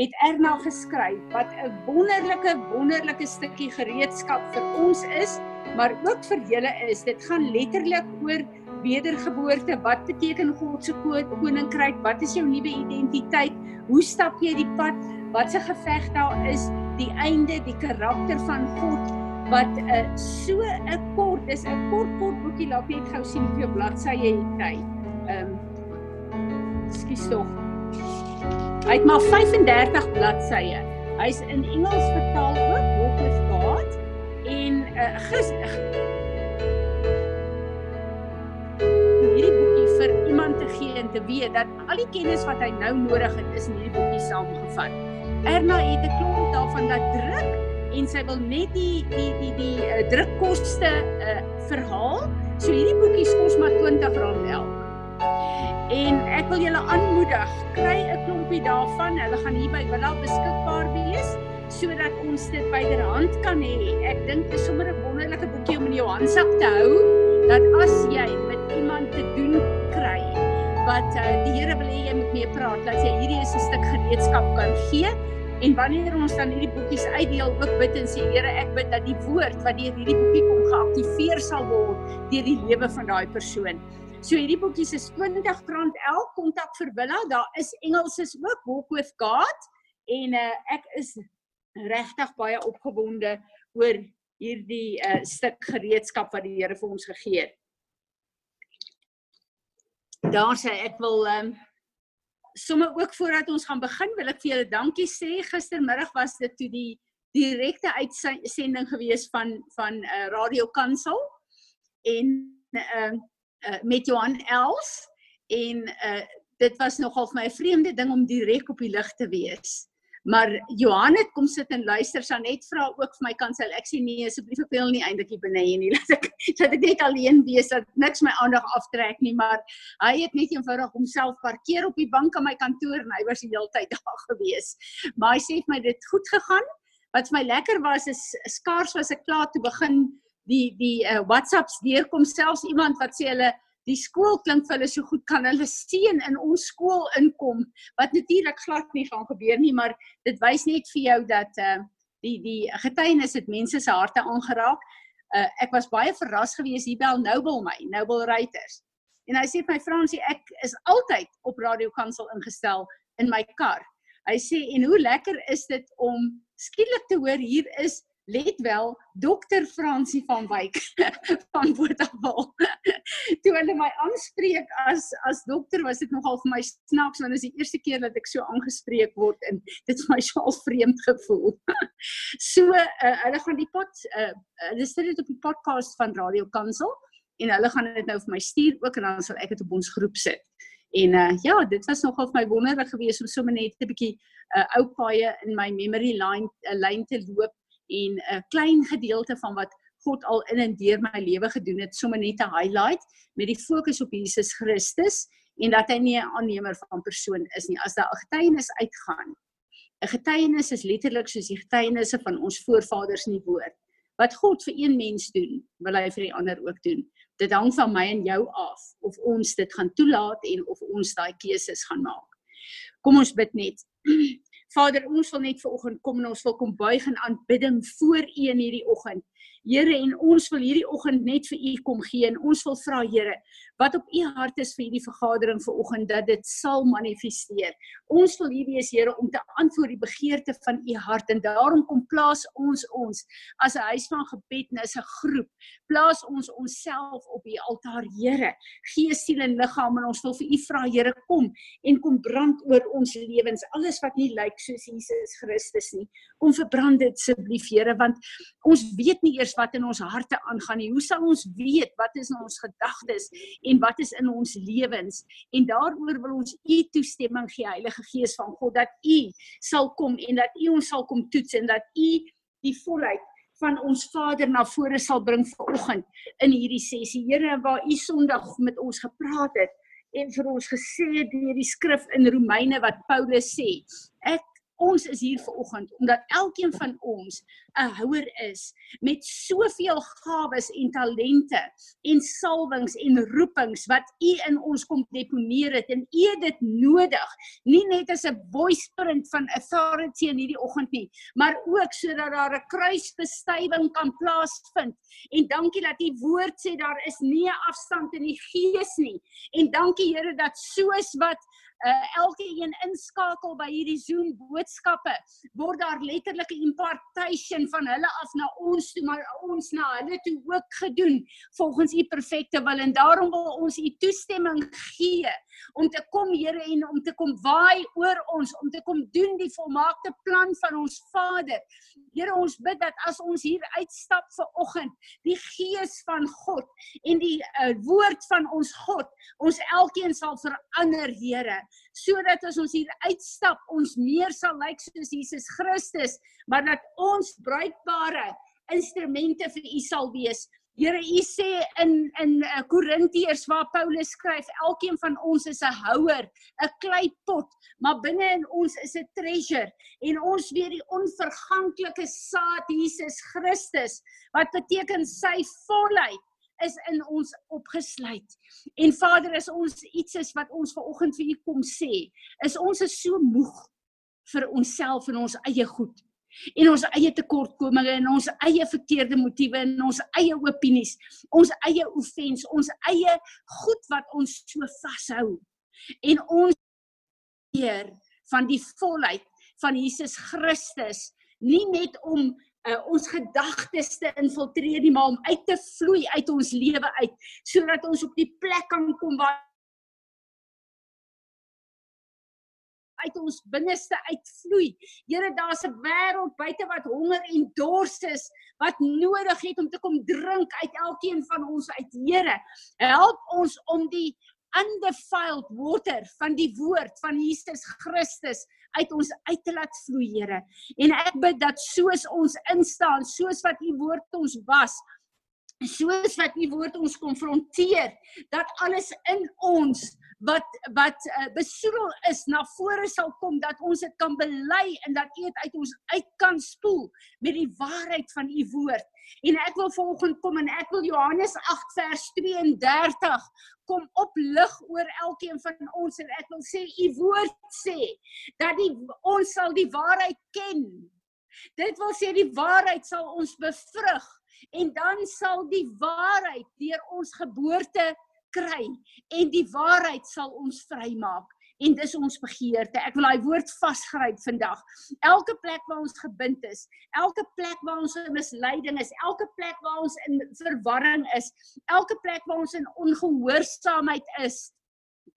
het Erna geskryf wat 'n wonderlike wonderlike stukkie gereedskap vir ons is, maar ook vir julle is. Dit gaan letterlik oor wedergeboorte. Wat beteken God se koninkryk? Wat is jou nuwe identiteit? Hoe stap jy die pad? Wat se geveg daar is? Die einde, die karakter van God wat 'n uh, eh, so 'n kort, dis 'n kort kort boekie laat jy gou sien hoeveel bladsye jy het. Ehm um, Skus tog. Hy het maar 35 bladsye. Hy's in Engels vertaal ook, Walk with God en uh gister hierdie boekie vir iemand te gee en te weet dat al die kennis wat hy nou nodig het is in hierdie boekie saamgevat. Erna het 'n klomp daarvan laat druk en sy wil net die die die die uh, drukkoste uh verhaal. So hierdie boekie kos maar R20 elk. En ek wil julle aanmoedig, kry 'n klompie daarvan. Hulle gaan hier by Willa beskikbaar wees sodat ons dit byderhand kan hê. Ek dink dit is sommer 'n wonderlike boekie om in jou handsak te hou dat as jy met iemand te doen kry wat uh, die Here wil hê jy moet mee praat, dat jy hierdie is 'n stuk gereedskap kan gee. En wanneer ons dan hierdie boekies uitdeel, ook bid en sê Here, ek bid dat die woord wat deur hierdie boekie kom geaktiveer sal word deur die lewe van daai persoon. So hierdie boekies is R20 elk. Kontak vir Willa. Daar is Engels is ook with God en uh, ek is regtig baie opgewonde oor hierdie uh, stuk gereedskap wat die Here vir ons gegee het. Daar sê ek wil ehm um, sommer ook voordat ons gaan begin wil ek vir julle dankie sê. Gistermiddag was dit toe die direkte uitsending gewees van van uh, Radio Kansel en ehm uh, uh, met Johan Els en uh, dit was nogal vir my 'n vreemde ding om direk op die lig te wees. Maar Johan het kom sit en luister, sy net vra ook vir my kansel. Ek sê nee, asseblief ek wil nie eintlik hier binne nie. Laat ek dat ek net alleen wees dat niks my aandag aftrek nie, maar hy het net eenvoudig homself parkeer op die bank aan my kantoor en hy was die hele tyd daar gewees. Maar hy sê vir my dit goed gegaan. Wat vir my lekker was is skaars was ek klaar te begin die die uh, WhatsApps deurkom selfs iemand wat sê hulle die skool klink vir hulle so goed kan hulle seën in ons skool inkom wat natuurlik glad nie gaan gebeur nie maar dit wys net vir jou dat uh, die die getuienis het mense se harte aangeraak. Uh, ek was baie verras gewees hier bel Noble my, Noble Writers. En hy sê vir my Fransie, ek is altyd op Radio Kansel ingestel in my kar. Hy sê en hoe lekker is dit om skielik te hoor hier is let wel dokter Fransie van Wyk van Botawil. Toe hulle my aanspreek as as dokter was dit nogal vir my snaaks want dit is die eerste keer dat ek so aangespreek word en dit vir my so al vreemd gevoel. so uh, hulle gaan die pot uh, hulle sit dit op die podcast van Radio Kansel en hulle gaan dit nou vir my stuur ook en dan sal ek dit op ons groep sit. En uh ja, dit was nogal vir my wonderlik geweest om sommer net 'n bietjie uh ou paaie in my memory line 'n uh, lyn te loop en 'n klein gedeelte van wat God al in en deur my lewe gedoen het, sommer net te highlight met die fokus op Jesus Christus en dat hy nie 'n aannemer van persoon is nie. As daar 'n getuienis uitgaan, 'n getuienis is letterlik soos die getuienisse van ons voorvaders in die woord. Wat God vir een mens doen, wil hy vir die ander ook doen. Dit hang van my en jou af of ons dit gaan toelaat en of ons daai keuses gaan maak. Kom ons bid net. Vader, ons wil net ver oggend kom en ons wil kom buig in aanbidding voor U in hierdie oggend. Here en ons wil hierdie oggend net vir u kom gee en ons wil vra Here wat op u hart is vir hierdie vergadering vanoggend dat dit sal manifesteer. Ons wil hier wees Here om te antwoord die begeerte van u hart en daarom kom plaas ons ons as 'n huis van gebed en as 'n groep. Plaas ons onsself op u altaar Here. Gees, siel en liggaam en ons wil vir u vra Here kom en kom brand oor ons lewens. Alles wat nie lyk soos Jesus Christus nie. Kom verbrand dit asseblief Here want ons weet nie eers eers wat in ons harte aangaan nie. Hoe sal ons weet wat is in ons gedagtes en wat is in ons lewens? En daaroor wil ons u toestemming gee, Heilige Gees van God, dat u sal kom en dat u ons sal kom toets en dat u die volheid van ons Vader na vore sal bring vanoggend in hierdie sessie. Here, waar u Sondag met ons gepraat het en vir ons gesê het deur die skrif in Romeine wat Paulus sê, ek ons is hier ver oggend omdat elkeen van ons 'n houer is met soveel gawes en talente en salwings en roepings wat U in ons kom deponeer het. En U dit nodig. Nie net as 'n voice print van authority in hierdie oggend nie maar ook sodat daar 'n kruisbestuiving kan plaasvind. En dankie dat U woord sê daar is nie 'n afstand in die gees nie. En dankie Here dat soos wat uh, elke een inskakel by hierdie Zoom boodskappe word daar letterlike impartation van hulle af na ons toe maar ons na hulle toe ook gedoen volgens u perfekte wil en daarom wil ons u toestemming gee om te kom Here en om te kom waai oor ons om te kom doen die volmaakte plan van ons Vader. Here ons bid dat as ons hier uitstap vir oggend, die gees van God en die uh, woord van ons God ons elkeen sal verander Here sodat as ons hier uitstap ons meer sal lyk soos Jesus Christus maar dat ons bruikbare instrumente vir u sal wees. Here u sê in in uh, Korintiërs waar Paulus skryf elkeen van ons is 'n houer 'n kleipot maar binne in ons is 'n treasure. En ons weet die onverganklike saad Jesus Christus wat beteken sy volheid is in ons opgesluit. En Vader, as ons iets is wat ons ver oggend vir U kom sê, is ons is so moeg vir onsself en ons eie goed en ons eie tekortkominge en ons eie verkeerde motiewe en ons eie opinies, ons eie offense, ons eie goed wat ons so vashou. En ons Heer van die volheid van Jesus Christus, nie net om uh, ons gedagtes te infiltreer nie maar om uit te vloei uit ons lewe uit sodat ons op die plek kan kom waar uit ons binneste uitvloei. Here, daar's 'n wêreld buite wat honger en dors is, wat nodig het om te kom drink uit elkeen van ons uit. Here, help ons om die undefiled water van die woord van Jesus Christus uit ons uit te laat vloei, Here. En ek bid dat soos ons instaan, soos wat u woord ons was, soos wat u woord ons konfronteer, dat alles in ons wat wat uh, besoedel is na vore sal kom dat ons dit kan bely en dat U dit uit ons uit kan spoel met die waarheid van U woord. En ek wil vanoggend kom en ek wil Johannes 8 vers 32 kom oplig oor elkeen van ons en ek wil sê U woord sê dat die ons sal die waarheid ken. Dit wil sê die waarheid sal ons bevrug en dan sal die waarheid deur ons geboorte kry en die waarheid sal ons vrymaak en dis ons begeerte. Ek wil daai woord vasgryp vandag. Elke plek waar ons gebind is, elke plek waar ons in misleiding is, elke plek waar ons in verwarring is, elke plek waar ons in ongehoorsaamheid is,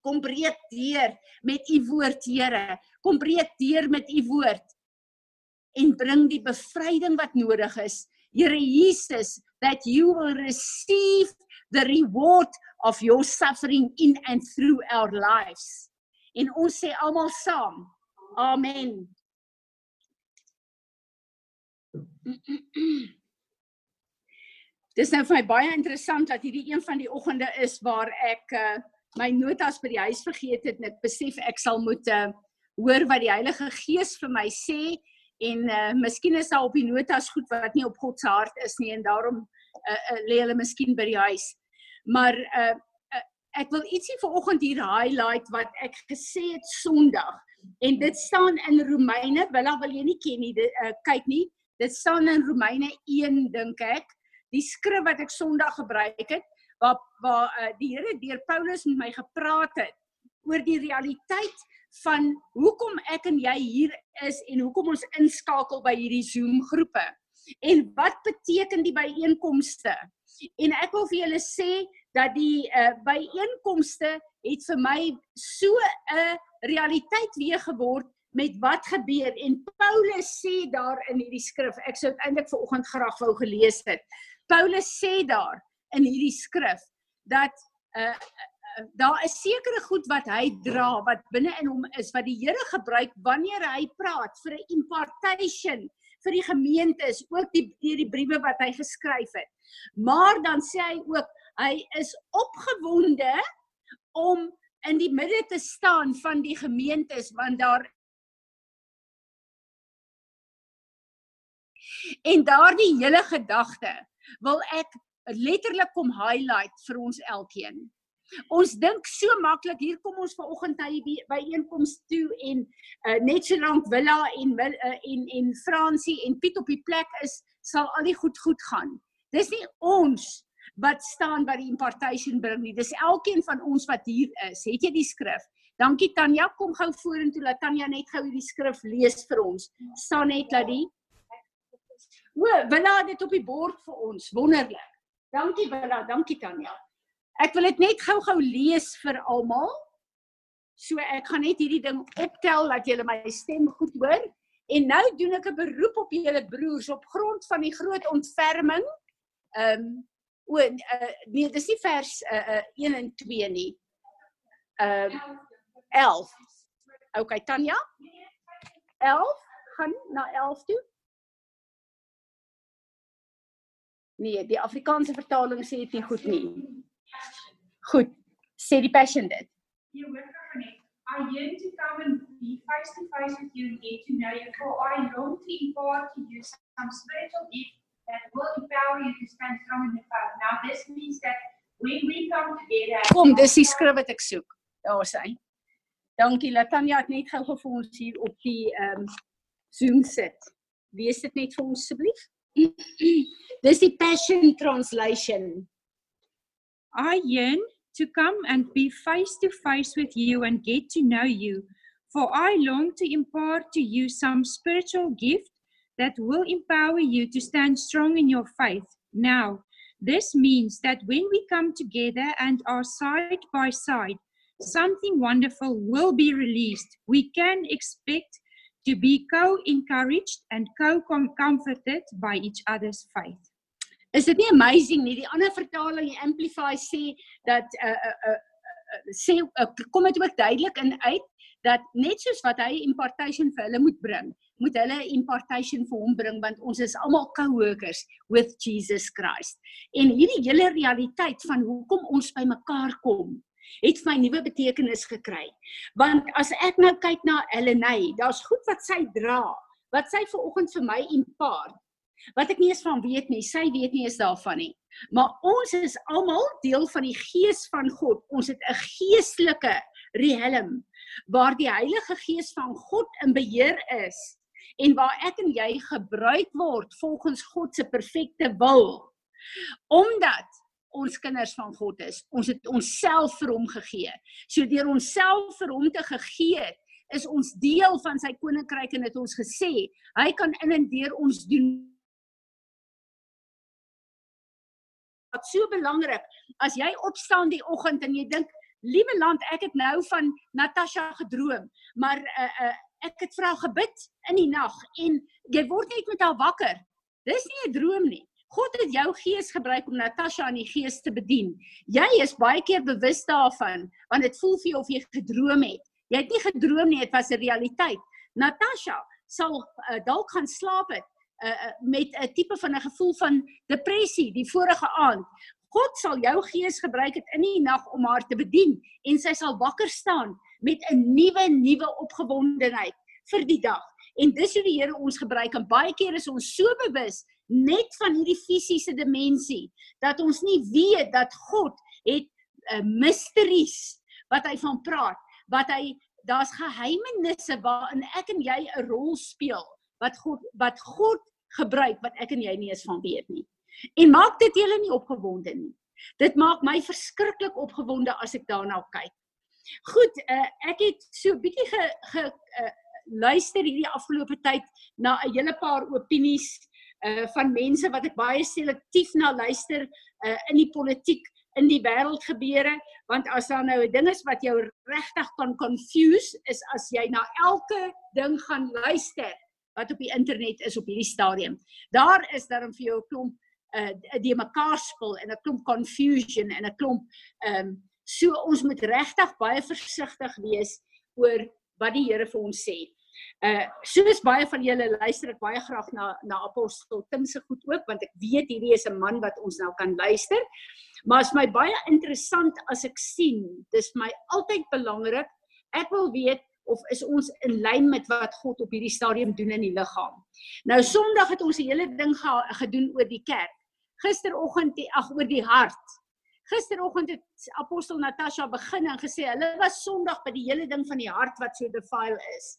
kom breek deur met u woord, Here. Kom breek deur met u woord en bring die bevryding wat nodig is. Here Jesus, that you will receive the reward of your suffering in and through our lives. En ons sê almal saam. Amen. Dis nou vir my baie interessant dat hierdie een van die oggende is waar ek uh, my notas by die huis vergeet het en ek besef ek sal moet uh, hoor wat die Heilige Gees vir my sê en uh, miskien is daar op die notas goed wat nie op God se hart is nie en daarom uh, uh, lê hulle miskien by die huis. Maar uh ek wil ietsie vanoggend hier highlight wat ek gesê het Sondag. En dit staan in Romeine, willa wil jy nie ken nie, dit, uh, kyk nie. Dit staan in Romeine 1 dink ek. Die skrif wat ek Sondag gebruik het waar waar uh, die Here deur Paulus met my gepraat het oor die realiteit van hoekom ek en jy hier is en hoekom ons inskakel by hierdie Zoom groepe. En wat beteken die byeenkomste? En ek wil vir julle sê dat die uh, byeenkomste het vir my so 'n realiteit weer geword met wat gebeur en Paulus sê daar in hierdie skrif ek sou eintlik ver oggend graag wou gelees het. Paulus sê daar in hierdie skrif dat uh, daar is sekere goed wat hy dra wat binne in hom is wat die Here gebruik wanneer hy praat vir 'n impartation vir die gemeentes ook die deur die briewe wat hy geskryf het. Maar dan sê hy ook hy is opgewonde om in die midde te staan van die gemeentes want daar En daardie hele gedagte wil ek letterlik kom highlight vir ons elkeen. Ons dink so maklik hier kom ons vanoggend by by einkoms toe en uh, net so lank Willa en uh, en en Fransie en Piet op die plek is sal al die goed goed gaan. Dis nie ons wat staan by die impartation bring nie. Dis elkeen van ons wat hier is. Het jy die skrif? Dankie Tanya, kom gou vorentoe laat Tanya net gou die skrif lees vir ons. Staan net laat die O, Willa het dit op die bord vir ons. Wonderlik. Dankie Willa, dankie Tanya. Ek wil dit net gou-gou lees vir almal. So ek gaan net hierdie ding optel dat julle my stem goed hoor. En nou doen ek 'n beroep op julle broers op grond van die groot ontferming. Ehm um, o uh, nee, dis nie vers uh, uh, 1 en 2 nie. Ehm uh, 11. OK, Tanya? 11 gaan na 11 toe. Nee, die Afrikaanse vertaling sê dit nie goed nie. Goed. Sê die passion dit. Jy hoor net. I yearn to come and be face to face with you and get to know you for I long to impart to you some spiritual gift that will empower you to stand strong in the faith. Now this means that when we come together Kom, dis die skrif wat ek soek. Daar is hy. Dankie Latanya het net gou vir ons hier op die ehm um, Zoom sit. Wees dit net vir ons asseblief. Dis die Passion Translation. I yearn to come and be face to face with you and get to know you, for I long to impart to you some spiritual gift that will empower you to stand strong in your faith. Now, this means that when we come together and are side by side, something wonderful will be released. We can expect to be co encouraged and co comforted by each other's faith. Is dit nie amazing nie? Die ander vertaling, die Amplify sê dat uh uh, uh sê uh, kom dit ook duidelik in uit dat net soos wat hy impartation vir hulle moet bring, moet hulle impartation vir hom bring want ons is almal co-workers with Jesus Christ. En hierdie hele realiteit van hoekom ons by mekaar kom, het my nuwe betekenis gekry. Want as ek nou kyk na Helleny, daar's goed wat sy dra, wat sy ver oggend vir my impart wat ek nie eens van weet nie. Sy weet nie eens daarvan nie. Maar ons is almal deel van die gees van God. Ons het 'n geestelike realm waar die Heilige Gees van God in beheer is en waar ek en jy gebruik word volgens God se perfekte wil. Omdat ons kinders van God is, ons het onsself vir hom gegee. So deur onsself vir hom te gegee is ons deel van sy koninkryk en het ons gesê, hy kan in en deur ons doen wat so belangrik as jy opstaan die oggend en jy dink liewe land ek het nou van Natasha gedroom maar uh, uh, ek het vir haar gebid in die nag en jy word net met haar wakker. Dis nie 'n droom nie. God het jou gees gebruik om Natasha aan die gees te bedien. Jy is baie keer bewus daarvan want dit voel vir jou of jy gedroom het. Jy het nie gedroom nie dit was 'n realiteit. Natasha sal uh, dalk gaan slaap het uh, met 'n tipe van 'n gevoel van depressie die vorige aand. God sal jou gees gebruik het in die nag om haar te bedien en sy sal wakker staan met 'n nuwe nuwe opgewondenheid vir die dag. En dis hoe die Here ons gebruik en baie keer is ons so bewus net van hierdie fisiese dimensie dat ons nie weet dat God het 'n uh, eh, mysteries wat hy van praat, wat hy daar's geheimenisse waarin ek en jy 'n rol speel wat God wat God gebruik wat ek en jy nie eens van weet nie. En maak dit julle nie opgewonde nie. Dit maak my verskriklik opgewonde as ek daarna kyk. Goed, uh, ek het so 'n bietjie ge, ge uh, luister hierdie afgelope tyd na 'n hele paar opinies uh van mense wat ek baie selektief na luister uh in die politiek in die wêreld gebeure want as daar nou 'n ding is wat jou regtig kan confuse is as jy na elke ding gaan luister wat op die internet is op hierdie stadium. Daar is daar vir jou 'n klomp uh die mekaar spil en 'n klomp confusion en 'n klomp ehm um, so ons moet regtig baie versigtig wees oor wat die Here vir ons sê. Uh soos baie van julle luister ek baie graag na na apostel Tim se goed ook want ek weet hierdie is 'n man wat ons nou kan luister. Maar is my baie interessant as ek sien, dis my altyd belangrik. Ek wil weet of is ons in lyn met wat God op hierdie stadium doen in die liggaam. Nou Sondag het ons 'n hele ding ge gedoen oor die kerk. Gisteroggend ag oor die hart. Gisteroggend het apostel Natasha begin en gesê hulle was Sondag by die hele ding van die hart wat so defile is.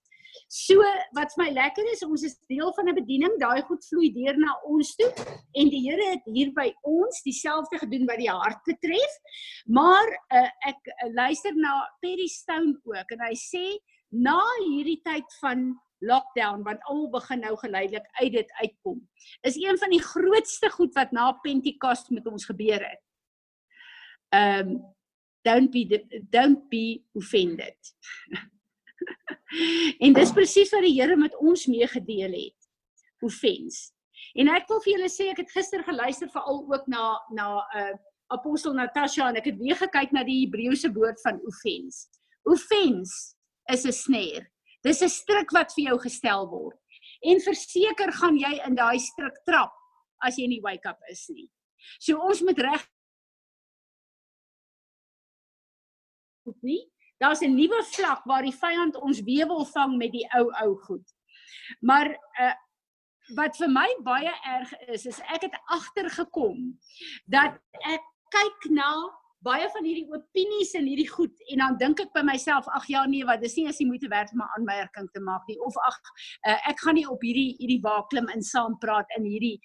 So wat vir my lekker is, ons is deel van 'n bediening, daai goed vloei deur na ons toe en die Here het hier by ons dieselfde gedoen wat die hart betref. Maar uh, ek uh, luister na Perry Stone ook en hy sê na hierdie tyd van lockdown wat almal begin nou geleidelik uit dit uitkom. Is een van die grootste goed wat na Pentekoste met ons gebeur het. Um don't be don't be offended. en dis presies wat die Here met ons meegedeel het. Offense. En ek wil vir julle sê ek het gister geluister veral ook na na 'n uh, apostel Natasha en ek het weer gekyk na die Hebreëse woord van offense. Offense is 'n snare. Dis 'n struik wat vir jou gestel word. En verseker gaan jy in daai struik trap as jy nie wake up is nie. So ons moet reg nie daar's 'n nuwe vlak waar die vyand ons weer wil vang met die ou ou goed. Maar uh wat vir my baie erg is, is ek het agtergekom dat ek kyk na baie van hierdie opinies en hierdie goed en dan dink ek by myself ag ja nee wat dis nie as jy moet werk om 'n aanmerking te maak nie of ag uh, ek gaan nie op hierdie hierdie waaklim in saam praat in hierdie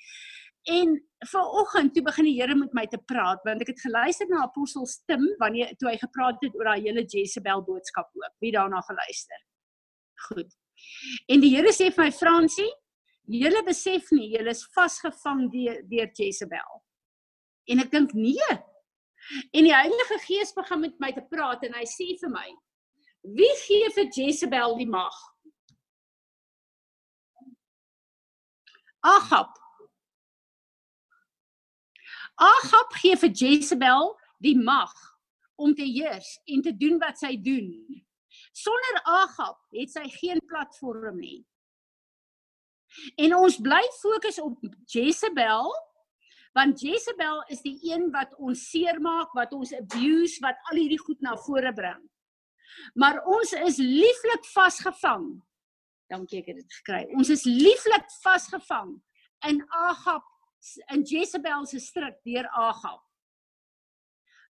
En vanoggend toe begin die Here met my te praat want ek het geluister na apostel Tim wanneer toe hy gepraat het oor daai hele Jezebel boodskap ook. Wie daarna geluister? Goed. En die Here sê vir my Fransie, julle besef nie julle is vasgevang deur deur Jezebel. En ek dink nee. En die Heilige Gees begin met my te praat en hy sê vir my: Wie gee vir Jezebel die mag? Ahab Ahab gee vir Jezebel die mag om te heers en te doen wat sy doen. Sonder Ahab het sy geen platform nie. En ons bly fokus op Jezebel want Jezebel is die een wat ons seermaak, wat ons abuse, wat al hierdie goed na vore bring. Maar ons is lieflik vasgevang. Dankie ek het dit gekry. Ons is lieflik vasgevang in Ahab in Jezebel se stryk deur Agab.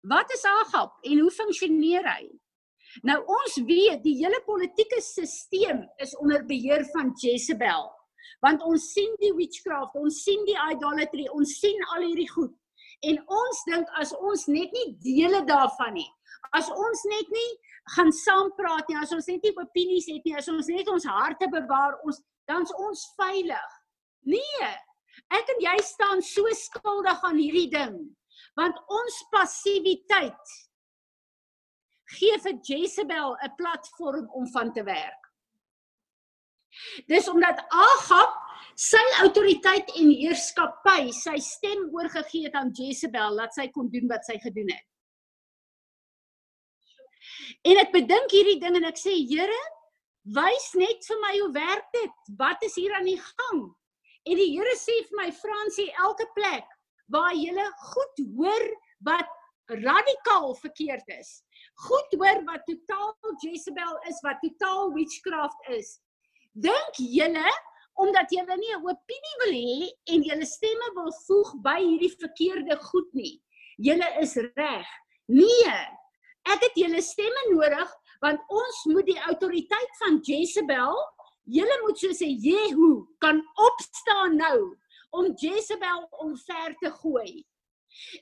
Wat is Agab en hoe funksioneer hy? Nou ons weet die hele politieke stelsel is onder beheer van Jezebel. Want ons sien die witchcraft, ons sien die idolatry, ons sien al hierdie goed. En ons dink as ons net nie dele daarvan nie, as ons net nie gaan saam praat nie, as ons net nie opinies het nie, as ons net ons harte bewaar, ons dan's ons veilig. Nee, Ek en jy staan so skuldig aan hierdie ding. Want ons passiwiteit gee vir Jezebel 'n platform om van te werk. Dis omdat Agab sy autoriteit en heerskappy, sy stem oorgegee het aan Jezebel dat sy kon doen wat sy gedoen het. En ek bedink hierdie ding en ek sê Here, wys net vir my hoe werk dit? Wat is hier aan die gang? En die Here sê vir my Fransie elke plek waar jy goed hoor wat radikaal verkeerd is. Goed hoor wat totaal Jezebel is, wat totaal witchcraft is. Dink julle omdat julle nie 'n opinie wil hê en julle stemme wil voeg by hierdie verkeerde goed nie. Julle is reg. Nee. Ek het julle stemme nodig want ons moet die autoriteit van Jezebel Julle moet soos 'n Jehu kan opstaan nou om Jezebel omver te gooi.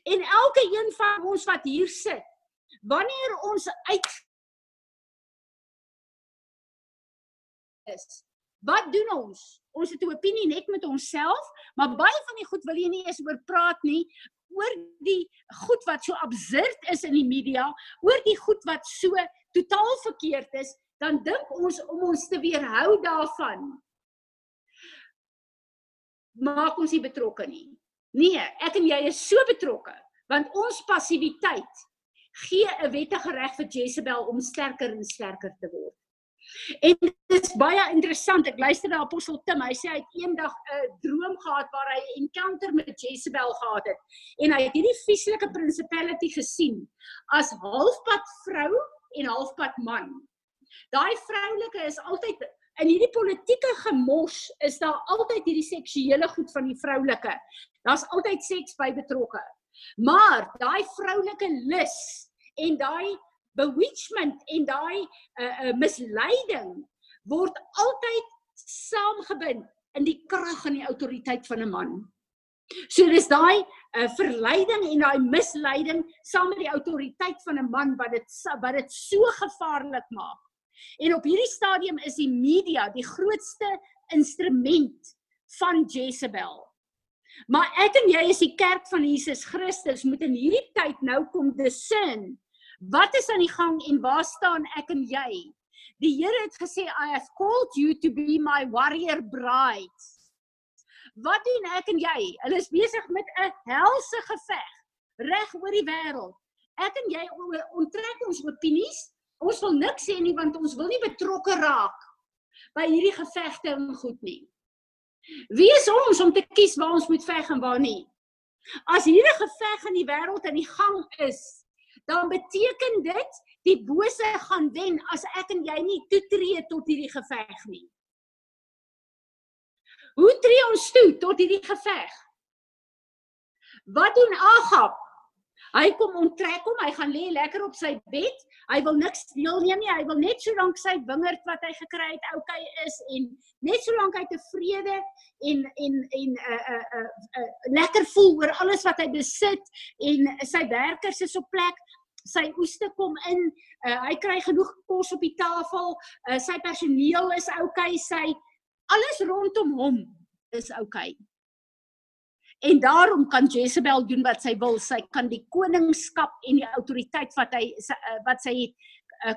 En elke een van ons wat hier sit, wanneer ons uit is, wat doen ons? Ons het 'n opinie net met onsself, maar baie van die goed wil jy nie eens oor praat nie oor die goed wat so absurd is in die media, oor die goed wat so totaal verkeerd is, dan dink ons om ons te weerhou daarvan maak ons nie betrokke nie. Nee, ek en jy is so betrokke want ons passiwiteit gee 'n wettige reg vir Jezebel om sterker en sterker te word. En dit is baie interessant. Ek luister na Apostel Tim. Hy sê hy het eendag 'n droom gehad waar hy 'n encounter met Jezebel gehad het en hy het hierdie vieslike principality gesien as halfpad vrou en halfpad man Daai vroulike is altyd in hierdie politieke gemors is daar altyd hierdie seksuele goed van die vroulike. Daar's altyd seks by betrokke. Maar daai vroulike lus en daai bewitchment en daai uh, uh, misleiding word altyd saamgebind in die krag en die autoriteit van 'n man. So dis daai uh, verleiding en daai misleiding saam met die autoriteit van 'n man wat dit wat dit so gevaarlik maak. En op hierdie stadium is die media die grootste instrument van Jezebel. Maar ek en jy is die kerk van Jesus Christus moet in hierdie tyd nou kom discern. Wat is aan die gang en waar staan ek en jy? Die Here het gesê I have called you to be my warrior bride. Wat doen ek en jy? Hulle is besig met 'n helse geveg reg oor die wêreld. Ek en jy onttrek ons opinies. Ons wil niks sê nie want ons wil nie betrokke raak by hierdie gevegte en goed nie. Wie is ons om te kies waar ons moet veg en waar nie? As hierdie geveg in die wêreld in die gang is, dan beteken dit die bose gaan wen as ek en jy nie toetree tot hierdie geveg nie. Hoe tree ons toe tot hierdie geveg? Wat doen Agab? Hy kom onttrek hom, hy gaan lê lekker op sy bed. Hy wil niks deelneem nie. Hy wil net so lank sy wingerd wat hy gekry het oukei is en net so lank hy tevrede en en en 'n uh, 'n uh, 'n uh, uh, lekker voel oor alles wat hy besit en sy werkers is op plek. Sy oeste kom in. Uh, hy kry genoeg kos op die tafel. Uh, sy personeel is oukei. Sy alles rondom hom is oukei. Okay. En daarom kan Jezebel doen wat sy wil. Sy kan die koningskap en die autoriteit wat hy eh, wat sy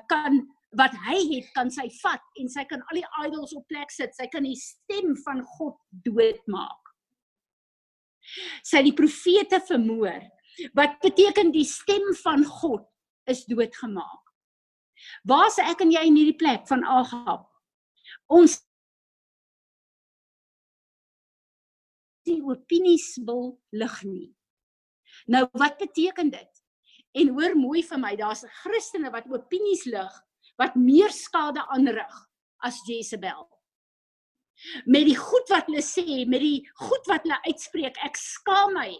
kan wat hy het kan sy vat en sy kan al die idols op plek sit. Sy kan die stem van God doodmaak. Sy die profete vermoor. Wat beteken die stem van God is doodgemaak. Waar's ek en jy in hierdie plek van Agab? Ons die opinies wil lig nie. Nou wat beteken dit? En hoor mooi vir my, daar's Christene wat opinies lig wat meer skade aanrig as Jezebel. Met die goed wat hulle sê, met die goed wat hulle uitspreek, ek skaam my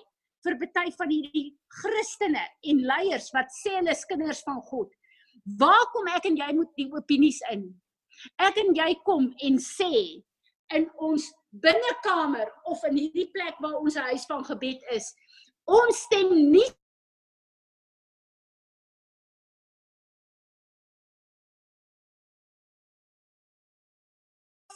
vir baie van hierdie Christene en leiers wat sê hulle is kinders van God. Waar kom ek en jy moet die opinies in? Ek en jy kom en sê in ons binnekamer of in hierdie plek waar ons huis van gebed is. Ons stem nie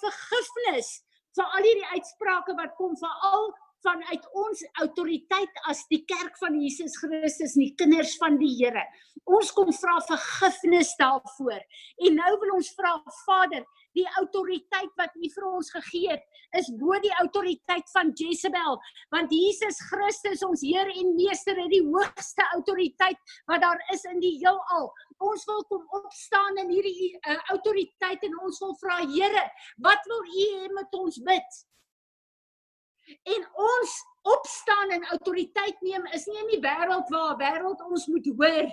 vergifnis vir al hierdie uitsprake wat kom veral vanuit ons autoriteit as die kerk van Jesus Christus en die kinders van die Here. Ons kom vra vergifnis daarvoor. En nou wil ons vra Vader, die autoriteit wat U vir ons gegee het, is bo die autoriteit van Jezebel, want Jesus Christus ons Heer en Meester het die hoogste autoriteit wat daar is in die heelal. Ons wil kom opstaan in hierdie uh, autoriteit en ons wil vra Here, wat wil U hê met ons bid? En ons opstaan en autoriteit neem is nie in die wêreld waar wêreld ons moet hoor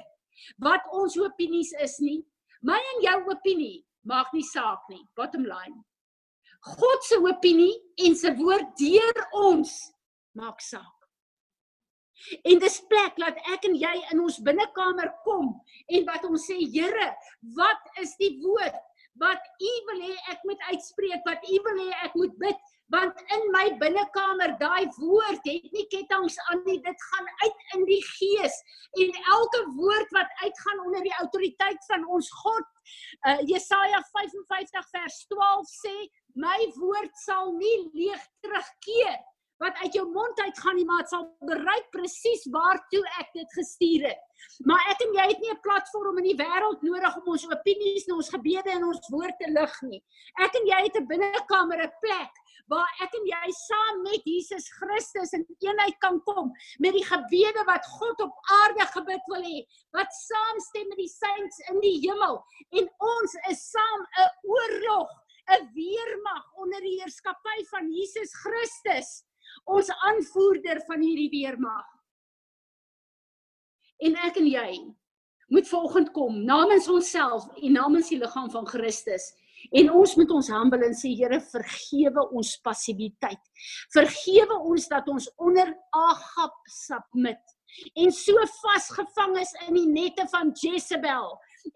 wat ons opinies is nie. My en jou opinie maak nie saak nie. Bottom line. God se opinie en sy woord deur ons maak saak. En dis plek laat ek en jy in ons binnekamer kom en wat ons sê Here, wat is die woord wat U wil hê ek moet uitspreek, wat U wil hê ek moet bid? Want in my binnekamer daai woord het nie ketTINGS aan nie dit gaan uit in die gees. En elke woord wat uitgaan onder die autoriteit van ons God uh, Jesaja 55 vers 12 sê my woord sal nie leeg terugkeer wat uit jou mond uit gaan nie maar dit sal bereik presies waartoe ek dit gestuur het. Maar ek en jy het nie 'n platform in die wêreld nodig om ons opinies en ons gebede en ons woord te lig nie. Ek en jy het 'n binnekamer, 'n plek waar ek en jy saam met Jesus Christus in eenheid kan kom met die gebede wat God op aarde gebid wil hê, wat saamstem met die saints in die hemel en ons is saam 'n oorlog 'n weermag onder die heerskappy van Jesus Christus ons aanvoerder van hierdie weermag. En ek en jy moet vanoggend kom namens onsself en namens die liggaam van Christus. En ons moet ons humble en sê Here vergewe ons passiwiteit. Vergewe ons dat ons onder Agap submit en so vasgevang is in die nette van Jezebel.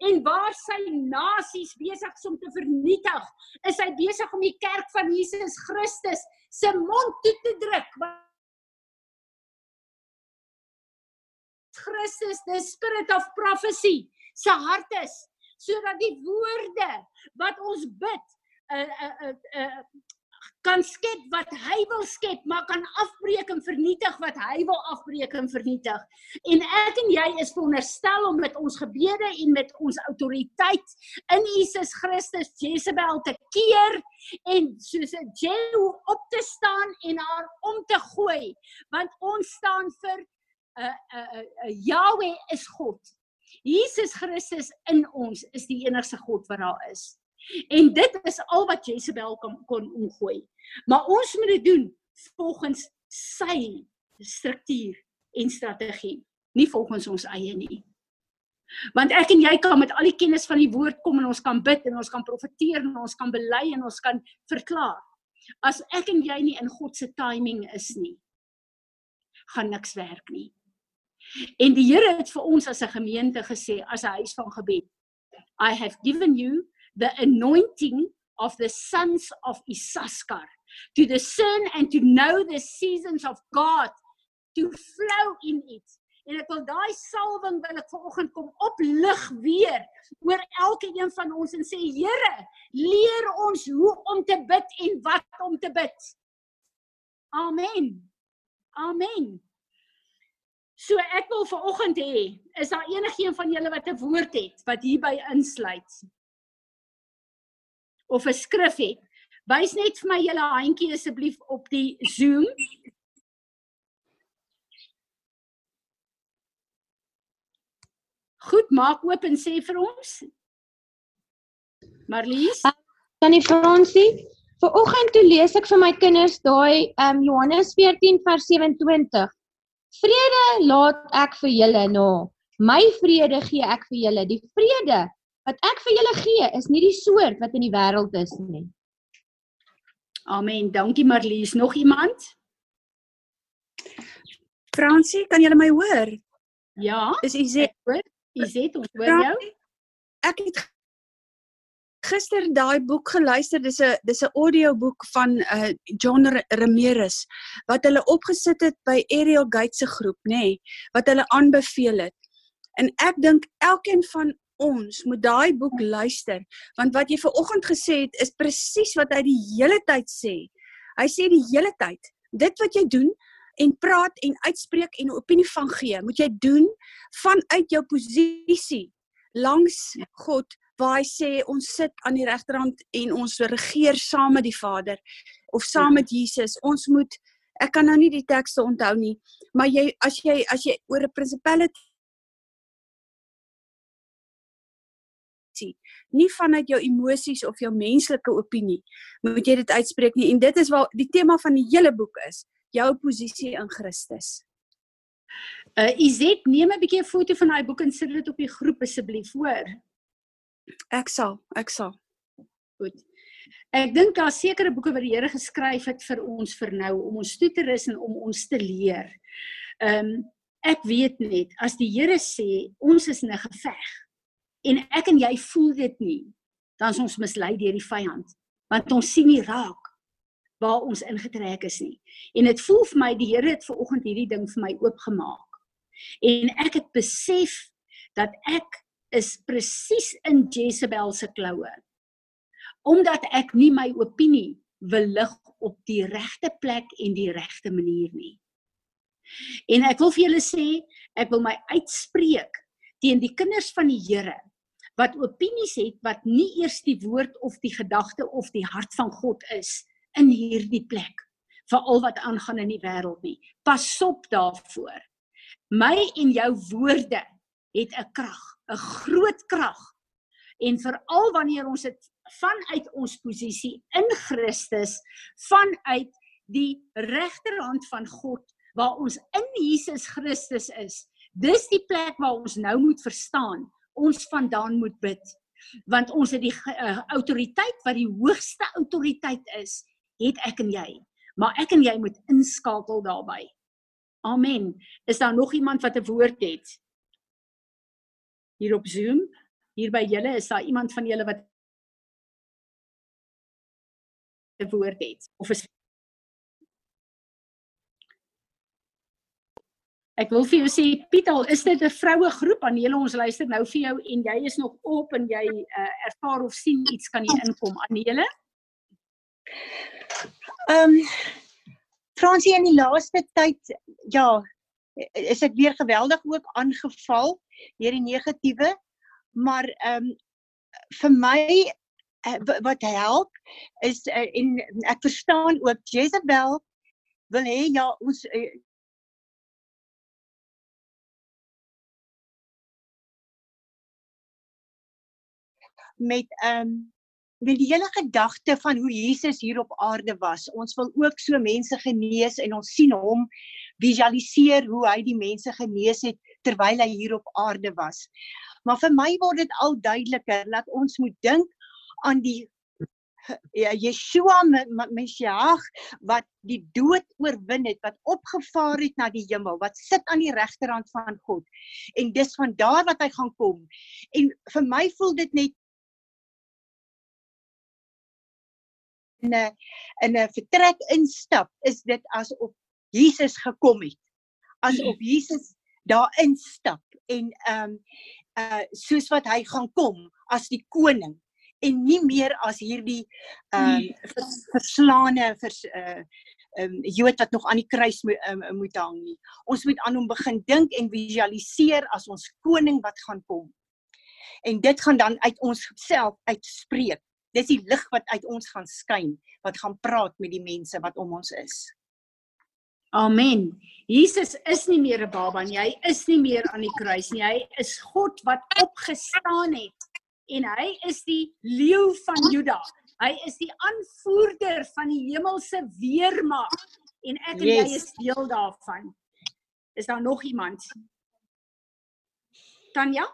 En waar sy nasies besig is om te vernietig, is hy besig om die kerk van Jesus Christus se mond toe te druk. Christus, the spirit of prophecy, se hart is sodat die woorde wat ons bid, uh uh uh kan skep wat hy wil skep, maar kan afbreek en vernietig wat hy wil afbreek en vernietig. En ek en jy is veronderstel om met ons gebede en met ons autoriteit in Jesus Christus Jezebel te keer en soos 'n Jehu op te staan en haar om te gooi, want ons staan vir 'n uh, 'n uh, uh, Yahweh is God. Jesus Christus in ons is die enigste God wat daar is. En dit is al wat Jezebel kon kon omgooi. Maar ons moet dit doen volgens sy struktuur en strategie, nie volgens ons eie nie. Want ek en jy kan met al die kennis van die woord kom en ons kan bid en ons kan profeteer en ons kan bely en ons kan verklaar. As ek en jy nie in God se timing is nie, gaan niks werk nie. En die Here het vir ons as 'n gemeente gesê as 'n huis van gebed, I have given you the anointing of the sons of Issachar to discern and to know the seasons of God to flow in it. En ek wil daai salwing wil ek vanoggend kom oplig weer oor elke een van ons en sê Here, leer ons hoe om te bid en wat om te bid. Amen. Amen. So ek wil vanoggend hê, is daar enigiemand van julle wat 'n woord het wat hierby insluit? Of 'n skrif het? Wys net vir my julle handjie asseblief op die Zoom. Goed, maak oop en sê vir ons. Marlies? Kan jy Fransie? Vanoggend toe lees ek vir my kinders daai um Johannes 14 vers 27. Vrede laat ek vir julle na. My vrede gee ek vir julle. Die vrede wat ek vir julle gee is nie die soort wat in die wêreld is nie. Amen. Dankie Marlies. Nog iemand? Fransie, kan jy my hoor? Ja. Dis Izet. Hoor? Izet, ons hoor jou. Ek het gister daai boek geluister. Dis 'n dis 'n audioboek van uh John Ramirez wat hulle opgesit het by Ariel Gates se groep, nê, nee, wat hulle aanbeveel het. En ek dink elkeen van ons moet daai boek luister want wat jy ver oggend gesê het is presies wat hy die hele tyd sê. Hy sê die hele tyd dit wat jy doen en praat en uitspreek en 'n opinie van gee, moet jy doen vanuit jou posisie langs God waar hy sê ons sit aan die regterhand en ons regeer saam met die Vader of saam met Jesus. Ons moet ek kan nou nie die tekste onthou nie, maar jy as jy as jy oor 'n principality nie vanuit jou emosies of jou menslike opinie moet jy dit uitspreek nie en dit is waar die tema van die hele boek is, jou posisie in Christus. Uh Izet, neem 'n bietjie 'n foto van daai boek en sit dit op die groep asseblief, hoor. Ek sal, ek sal. Goed. Ek dink daar sekere boeke wat die Here geskryf het vir ons vir nou om ons toe te rus en om ons te leer. Ehm um, ek weet net as die Here sê ons is in 'n geveg en ek en jy voel dit nie, dan is ons mislei deur die vyand, want ons sien nie raak waar ons ingetrek is nie. En dit voel vir my die Here het ver oggend hierdie ding vir my oopgemaak. En ek het besef dat ek is presies in Jezebel se kloue. Omdat ek nie my opinie wil lig op die regte plek en die regte manier nie. En ek wil vir julle sê, ek wil my uitspreek teen die kinders van die Here wat opinies het wat nie eers die woord of die gedagte of die hart van God is in hierdie plek vir al wat aangaan in die wêreld nie. Pas op daarvoor. My en jou woorde het 'n krag, 'n groot krag. En veral wanneer ons dit vanuit ons posisie in Christus, vanuit die regterhand van God waar ons in Jesus Christus is, Dis die plek waar ons nou moet verstaan ons vandaan moet bid. Want ons het die uh, autoriteit wat die hoogste autoriteit is, het ek en jy. Maar ek en jy moet inskakel daarbey. Amen. Is daar nog iemand wat 'n woord het? Hier op Zoom, hier by julle, is daar iemand van julle wat 'n woord het of is Ek wil vir jou sê Piet al is dit 'n vroue groep aan julle ons luister nou vir jou en jy is nog op en jy uh, ervaar of sien iets kan hier inkom aan julle. Ehm um, Fransie in die laaste tyd ja is ek weer geweldig ook aangeval deur die negatiewe maar ehm um, vir my uh, wat help is uh, en ek verstaan ook Jezebel wil hê ja ons met ehm um, met die hele gedagte van hoe Jesus hier op aarde was. Ons wil ook so mense genees en ons sien hom visualiseer hoe hy die mense genees het terwyl hy hier op aarde was. Maar vir my word dit al duideliker dat ons moet dink aan die ja Yeshua Meshiach wat die dood oorwin het, wat opgevaar het na die hemel, wat sit aan die regterhand van God. En dis van daar wat hy gaan kom. En vir my voel dit net in 'n in 'n vertrek instap, is dit asof Jesus gekom het. Asof Jesus daar instap en ehm um, uh soos wat hy gaan kom as die koning en nie meer as hierdie ehm um, vers, verslaane vers uh ehm um, Jood wat nog aan die kruis moet um, moet hang nie. Ons moet aan hom begin dink en visualiseer as ons koning wat gaan kom. En dit gaan dan uit ons self uitspreek dis die lig wat uit ons gaan skyn wat gaan praat met die mense wat om ons is. Amen. Jesus is nie meer 'n baba nie. Hy is nie meer aan die kruis nie. Hy is God wat opgestaan het en hy is die leeu van Juda. Hy is die aanvoerder van die hemelse weermag en ek en yes. jy is deel daarvan. Is daar nog iemand? Tanya?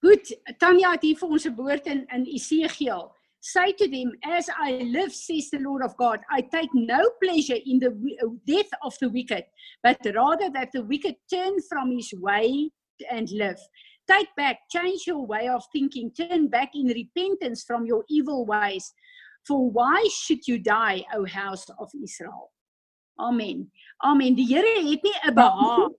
Goed, Tanya het hier vir ons 'n woord in in Esegiel. Say to them, as I live, says the Lord of God, I take no pleasure in the death of the wicked, but rather that the wicked turn from his way and live. Take back, change your way of thinking, turn back in repentance from your evil ways. For why should you die, O house of Israel? Amen. Amen. Die Here het nie 'n behaag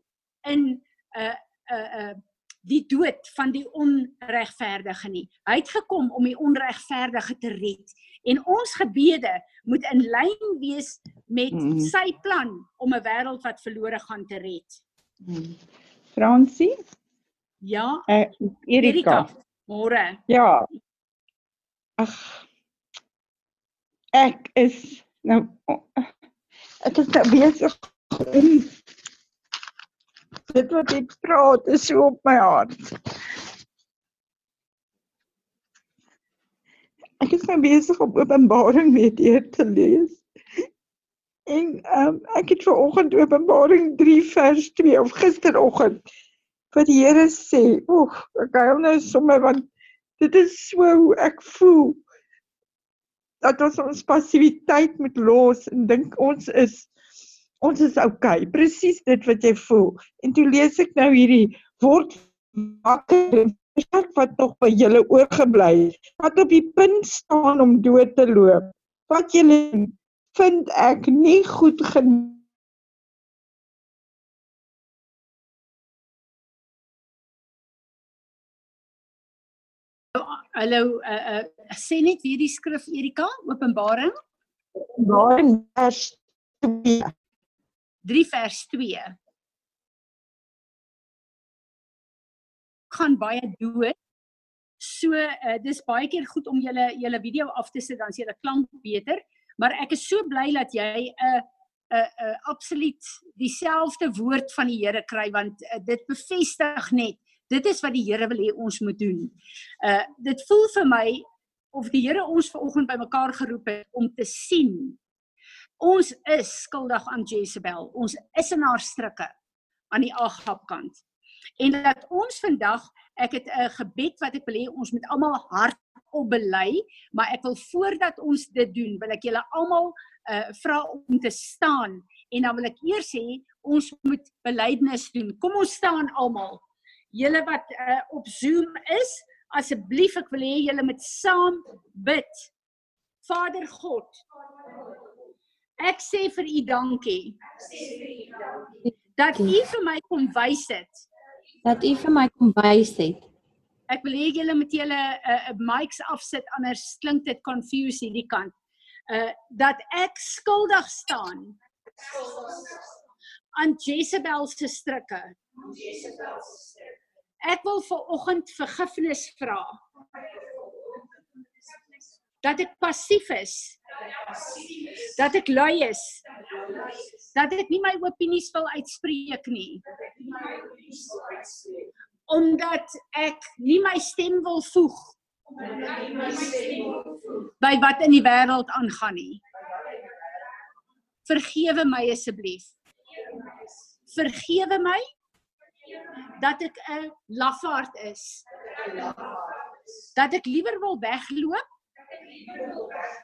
in 'n uh, 'n uh, 'n uh, die dood van die onregverdige nie. Hy het gekom om die onregverdige te red. En ons gebede moet in lyn wees met mm. sy plan om 'n wêreld wat verlore gaan te red. Mm. Fransie? Ja. Uh, Erika. Môre. Ja. Ag. Ek is nou ek is nou besig om dit wat ek praat is so op my hart. Ek is nou besig om Openbaring weer deur te lees. En um, ek het vanoggend Openbaring 3 vers 2 of gisteroggend wat die Here sê, "Oeg, ek gou nou sommer want dit is so hoe ek voel." Dat ons ons passiwiteit moet los en dink ons is ons is okay, presies dit wat jy voel. En toe lees ek nou hierdie word wakker wat nog by julle oorgebly het. Wat op die punt staan om dood te loop. Wat julle vind ek nie goed genoeg Hallo, uh uh sê net weer die skrif Erika, Openbaring. Openbaring vers 2. 3 vers 2 kan baie dood. So uh, dis baie keer goed om julle julle video af te sit dan is julle klank beter, maar ek is so bly dat jy 'n uh, 'n uh, 'n uh, absoluut dieselfde woord van die Here kry want uh, dit bevestig net dit is wat die Here wil hê ons moet doen. Uh dit voel vir my of die Here ons vanoggend bymekaar geroep het om te sien ons is skuldig aan Jezebel. Ons is in haar strikke aan die Agab kant. En dat ons vandag, ek het 'n gebed wat ek wil hê ons moet almal hardop bely, maar ek wil voordat ons dit doen, wil ek julle almal uh vra om te staan en dan wil ek eers sê ons moet belydenis doen. Kom ons staan almal. Julle wat uh op Zoom is, asseblief ek wil hê julle moet saam bid. Vader God. Ek sê vir u dankie. Dat u vir my kom wys het. Dat u vir my kom wys het. Ek wil hê julle moet julle 'n uh, uh, mics afsit anders klink dit confuse hierdie kant. Uh dat ek skuldig staan aan Jezebel se strikke. Ek wil vir oggend vergifnis vra. Dat ek passief is. Dat ek lui is. Dat ek nie my opinies wil uitspreek nie. Omdat ek nie my stem wil voeg by wat in die wêreld aangaan nie. Vergewe my asseblief. Vergewe my dat ek 'n lafaard is. Dat ek liewer wil wegloop.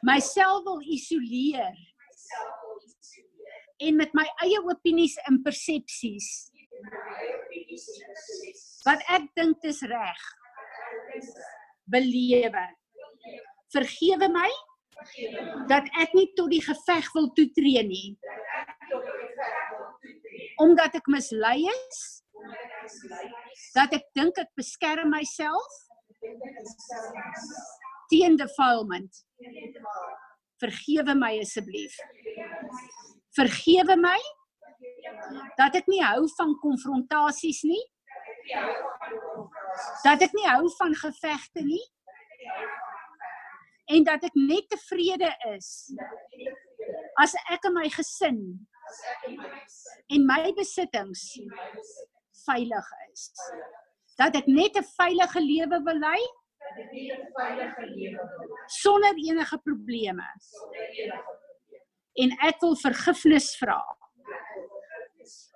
Myself wil isoleer. En met my eie opinies en persepsies wat ek dink dis reg. Belewe. Vergewe my dat ek nie tot die geveg wil toetree nie. Omdat ek mislei is. Dat ek dink ek beskerm myself teen defilement. Vergewe my asseblief. Vergewe my dat ek nie hou van konfrontasies nie. Dat ek nie hou van gevegte nie. En dat ek net tevrede is as ek en my gesin en my besittings veilig is. Dat ek net 'n veilige lewe wil lei sonder enige probleme. En ek wil vergifnis vra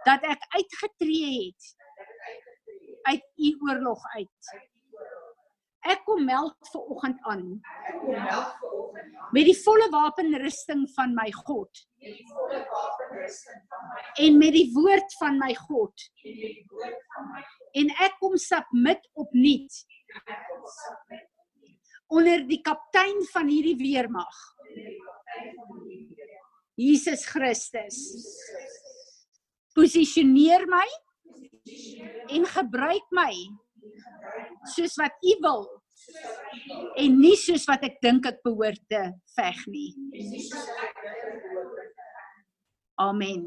dat ek uitgetree het uit u oorlog uit. Ek kom meld ver oggend aan. Met die volle wapenrusting van my God. En met die woord van my God. En ek kom submit opnuut onder die kaptein van hierdie weermag. Jesus Christus. Posisioneer my en gebruik my soos wat U wil en nie soos wat ek dink ek behoort te veg nie. Amen.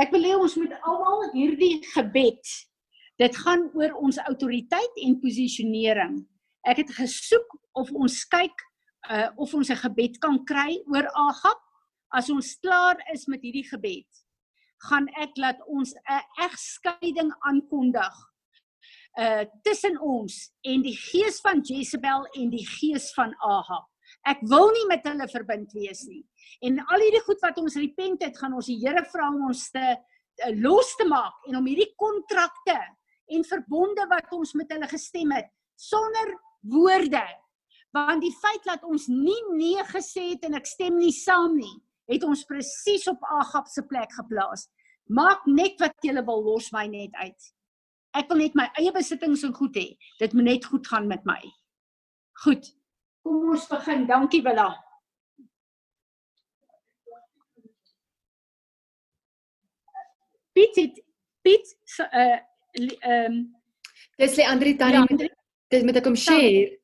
Ek wil hê ons moet almal hierdie gebed dit gaan oor ons autoriteit en posisionering. Ek het gesoek of ons kyk uh of ons 'n gebed kan kry oor Agap. As ons klaar is met hierdie gebed, gaan ek laat ons 'n egskeiding aankondig uh tussen ons en die gees van Jezebel en die gees van Ahab. Ek wil nie met hulle verbind wees nie. En al hierdie goed wat ons repent het, gaan ons die Here vra om ons te uh, los te maak en om hierdie kontrakte en verbonde wat ons met hulle gestem het sonder woorde want die feit dat ons nie nee gesê het en ek stem nie saam nie het ons presies op Agab se plek geplaas maak net wat jy wil los my net uit Ek wil net my eie besittings en goed hê. Dit moet net goed gaan met my. Goed. Kom ons begin. Dankie Willa. Piet het Piet uh ehm um, Dis lê Andri tannie. Dis met ek kom share.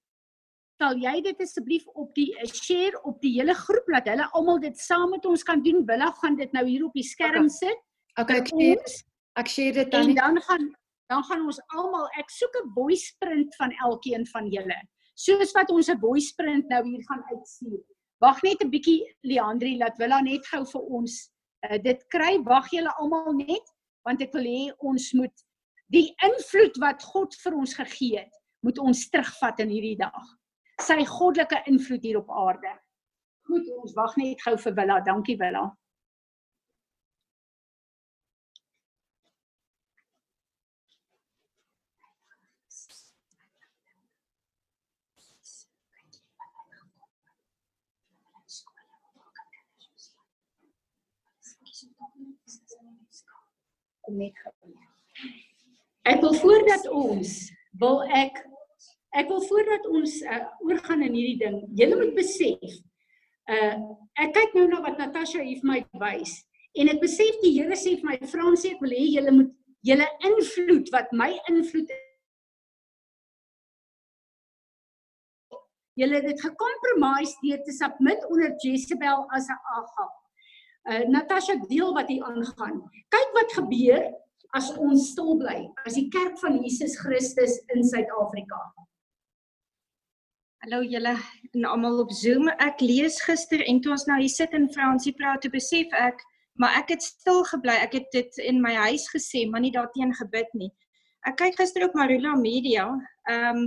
Sal jy dit asseblief op die uh, share op die hele groep laat hulle almal dit saam met ons kan doen. Willa gaan dit nou hier op die skerm Okay. sit. Okay, ek share. Ek share dit En tannie. dan gaan dan gaan ons almal ek soek 'n voice print van elkeen van julle. Soos wat ons 'n voice print nou hier gaan uitstuur. Wag net 'n bietjie Leandri, laat Willa net gou vir ons uh, dit kry. Wag julle almal net want ek wil hê ons moet die invloed wat God vir ons gegee het, moet ons terugvat in hierdie dag. sy goddelike invloed hier op aarde. Goed, ons wag net gou vir Willa. Dankie Willa. kom net gou. Ek wil voordat ons wil ek ek wil voordat ons uh, oorgaan in hierdie ding, julle moet besef uh ek kyk nou na wat Natasha hier vir my wys en ek besef die Here sê vir my Fransie ek wil hê julle moet julle invloed wat my invloed Julle het dit gekompromise deur te submit onder Jezebel as 'n Agab. Uh Natasha deel wat hier aangaan. Kyk wat gebeur as ons stil bly as die kerk van Jesus Christus in Suid-Afrika. Hallo julle en almal op Zoom. Ek lees gister en toe ons nou hier sit en Fransie praat, te besef ek, maar ek het stil gebly. Ek het dit in my huis gesê, maar nie daarteen gebid nie. Ek kyk gister op Marula Media. Ehm um,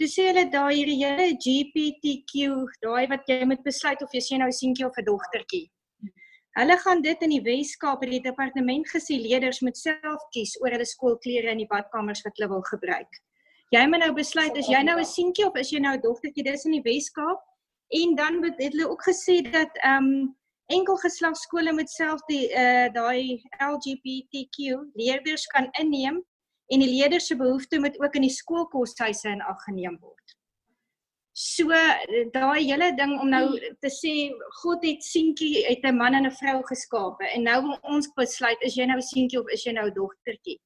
Toe sê hulle daai hierdie hele GPTQ, daai wat jy moet besluit of jy sien nou seentjie of 'n dogtertjie. Hulle gaan dit in die Wes-Kaap by die departement gesê leerders moet self kies oor hulle skoolklere in die badkamers wat hulle wil gebruik. Jy moet nou besluit as jy nou 'n seentjie of is jy nou 'n dogtertjie dis in die Wes-Kaap en dan het hulle ook gesê dat ehm um, enkel geslagskole moet self die uh daai LGBTQ leerders kan inneem en die leerders se behoeftes moet ook in die skoolkoshuise in ag geneem word. So daai hele ding om nou te sê God het seentjie uit 'n man en 'n vrou geskape en nou ons besluit is jy nou seentjie of is jy nou dogtertjie.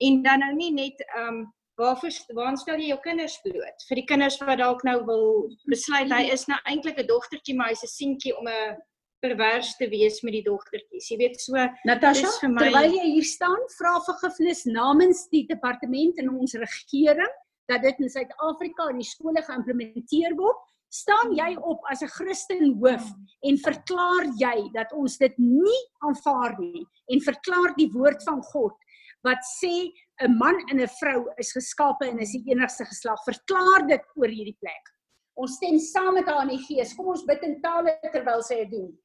En dan nou nie net ehm um, waarvoor waar stel jy jou kinders bloot? Vir die kinders wat dalk nou wil besluit hy is nou eintlik 'n dogtertjie maar hy's 'n seentjie om 'n pervers te wees met die dogtertjies. Jy weet so Natasha, my... terwyl jy hier staan, vra vergifnis namens die departement en ons regering dat dit in Suid-Afrika in die skole geïmplementeer word, staan jy op as 'n Christen hoof en verklaar jy dat ons dit nie aanvaar nie en verklaar die woord van God wat sê 'n man en 'n vrou is geskape en is die enigste geslag. Verklaar dit oor hierdie plek. Ons stem saam met haar in die gees. Kom ons bid in tale terwyl sy dit doen.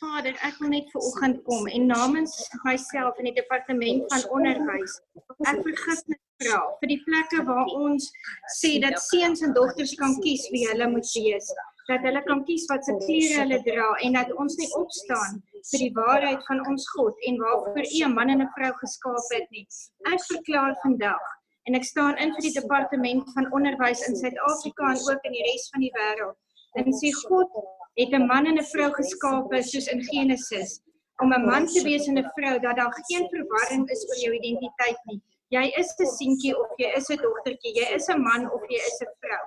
Vader, ek wil net ver oggend kom en namens myself en die departement van onderwys ek vergifnis vra vir die plekke waar ons sê dat seuns en dogters kan kies wie hulle moet wees dat hulle kan kies wat se klere hulle dra en dat ons nie opstaan vir die waarheid van ons God en waarvoor U 'n man en 'n vrou geskaap het nie. Ek verklaar vandag en ek staan in vir die departement van onderwys in Suid-Afrika en ook in die res van die wêreld. En sê God het 'n man en 'n vrou geskape soos in Genesis om 'n man te wees en 'n vrou dat daar geen verwarring is oor jou identiteit nie jy is 'n seentjie of jy is 'n dogtertjie, jy is 'n man of jy is 'n vrou.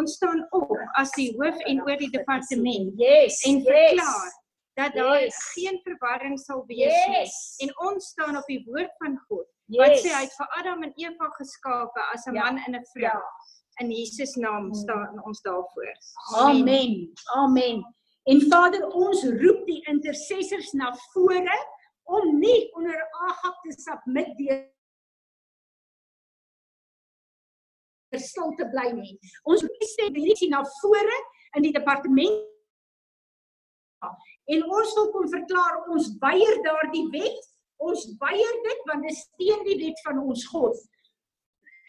Ons staan op as die hoof en oor die departement yes, en verklaar yes, dat daar yes. geen verwarring sal wees yes. nie. En ons staan op die woord van God yes. wat sê hy het vir Adam en Eva geskape as 'n ja. man en 'n vrou. Ja. In Jesus naam mm. staan ons daarvoor. Amen. Amen. Amen. En Vader, ons roep die intercessors na vore om nie onder Agab te submit deur stil te bly nie. Ons moet sê hierdie na vore in die departement en ons wil kom verklaar ons weier daardie wet. Ons weier dit want dit steen die wet van ons God.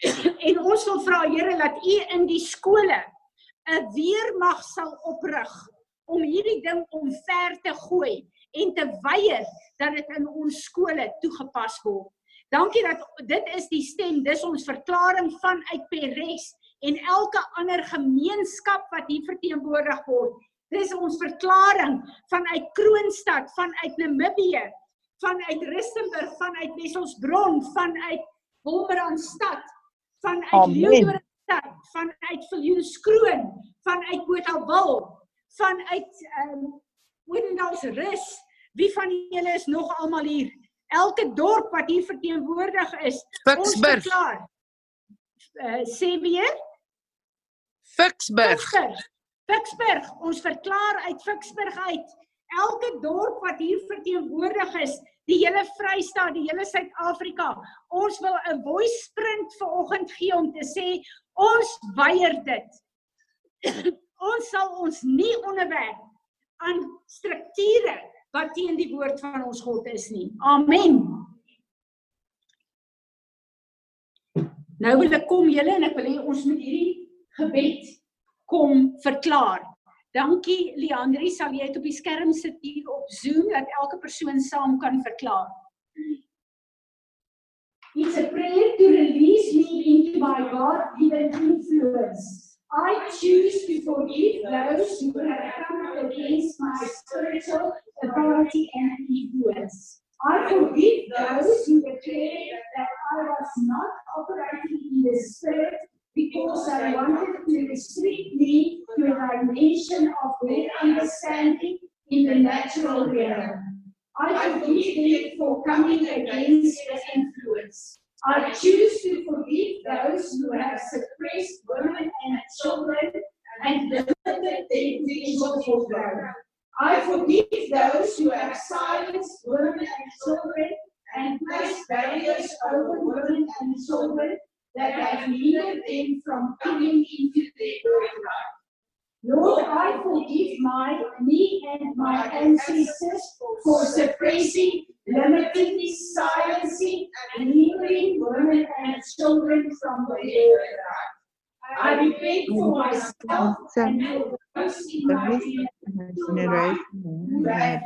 en ons wil vra Here dat U in die skole 'n weermag sal oprig om hierdie ding omver te gooi en te weier dat dit in ons skole toegepas word. Dankie dat dit is die stem, dis ons verklaring vanuit Peres en elke ander gemeenskap wat hier verteenwoordig word. Dis ons verklaring vanuit Kroonstad, vanuit Namibië, vanuit Rustenburg, vanuit Wesselsbron, vanuit Wolmaranstad, vanuit Leeudoringstad, vanuit Viljoenskroon, vanuit Botawil, vanuit ehm um, Oudendaalsrus. Wie van julle is nog almal hier? elke dorp wat hier verteenwoordig is. Ficksburg. Uh, sê weer? Ficksburg. Ficksburg. Ons verklaar uit Ficksburg uit elke dorp wat hier verteenwoordig is, die hele Vrystaat, die hele Suid-Afrika. Ons wil 'n voice sprint vanoggend gee om te sê ons weier dit. ons sal ons nie onderwerp aan strukture wat teen die woord van ons God is nie. Amen. Nou wil ek kom julle en ek wil hê ons moet hierdie gebed kom verklaar. Dankie Leandri, sal jy dit op die skerm sit hier op Zoom dat elke persoon saam kan verklaar. It's a prayer to release me into my God-given influence. I choose to forgive those who have come against my spiritual authority and influence. I forgive those who declared that I was not operating in the spirit because I wanted to restrict me to a dimension of their understanding in the natural realm. I forgive them for coming against the influence. I choose to forgive those who have suppressed women and children and limited their potential for growth. I forgive those who have silenced women and children and placed barriers over women and children that have hindered them from coming into their birthright. Lord, I forgive my me and my ancestors for suppressing, limiting, silencing, and hindering women and children from the birthright. I repent for myself and for those in my generation who have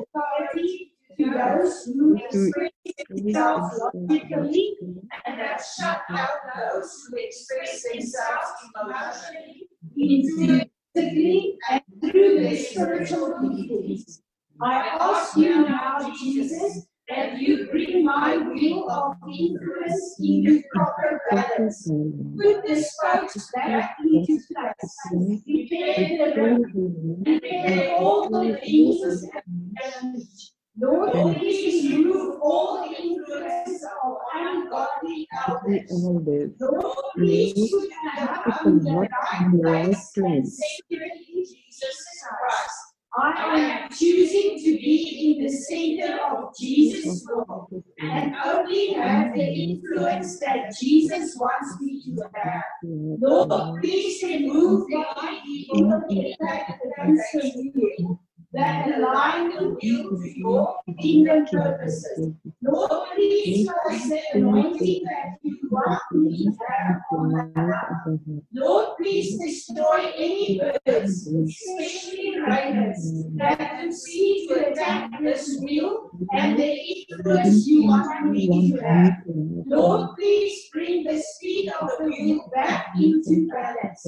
authority to those who express themselves logically and have shut out those who express themselves emotionally, intuitively, and through their spiritual giftings. I ask you now, Jesus, that you bring my wheel of influence into proper balance. Put the spokes back into place. Repair the road repair all the things that damaged. Lord, please remove all the influence of ungodly elders. Lord, please put around the right place and sacred in Jesus Christ. I am choosing to be in the center of Jesus' will and only have the influence that Jesus wants me to have. Lord, please remove the evil impact against you that align with your kingdom purposes. Lord, please cause the anointing that you want me to have on my. Lord, please destroy any birds, especially ravens, that could seek to attack this wheel and the influence you want me to have. Lord, please bring the speed of the wheel back into balance.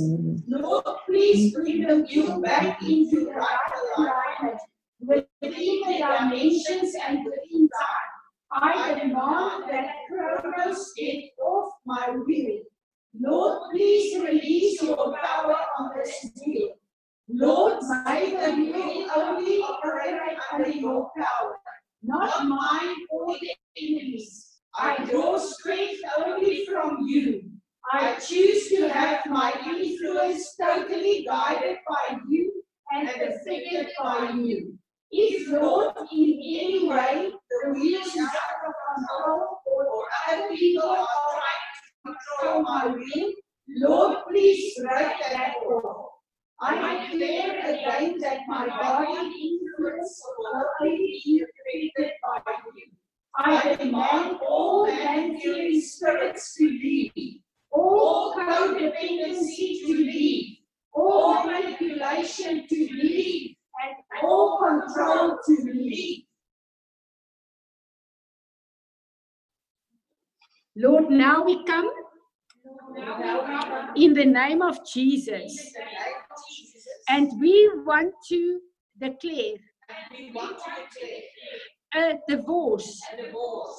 Lord, please bring the wheel back into right alignment within the dimensions and within time. I demand that Chronos get off my wheel. Lord, please release your power on this wheel. Lord, may the wheel only operate under your power, not mine or the enemies. I draw strength only from you. I choose to have my influence totally guided by you and affected by you. If not in any way, the wheel is out of control or, or other people are trying to control my will, Lord, please break that off. I declare again that my body influence will only be affected by you. I demand all man-fearing spirits to leave, all codependency to leave, all manipulation to leave, and all control to leave. Lord, now we come in the name of Jesus. And we want to declare a divorce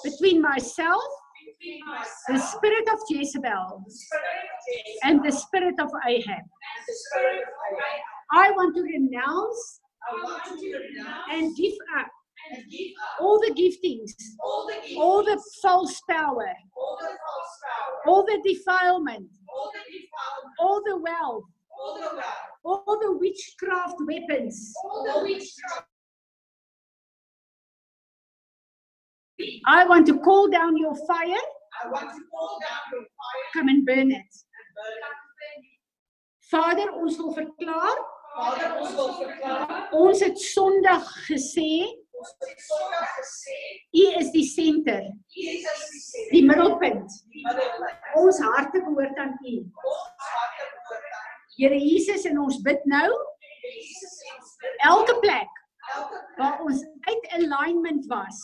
between myself, the spirit of Jezebel, and the spirit of Ahab. I want to renounce and give up all the giftings, all the false power, all the defilement, all the wealth, all the witchcraft weapons. I want to call down your fire. Come and burn it. Vader, ons wil verklaar, Vader, ons wil verklaar, ons het Sondag gesê, ons het Sondag gesê, U is die senter, Jesus is die die middelpunt. die middelpunt. Ons harte behoort aan U. Ons harte behoort aan Here Jesus en ons bid nou Jesus ons bid elke plek waar ons uit alignment was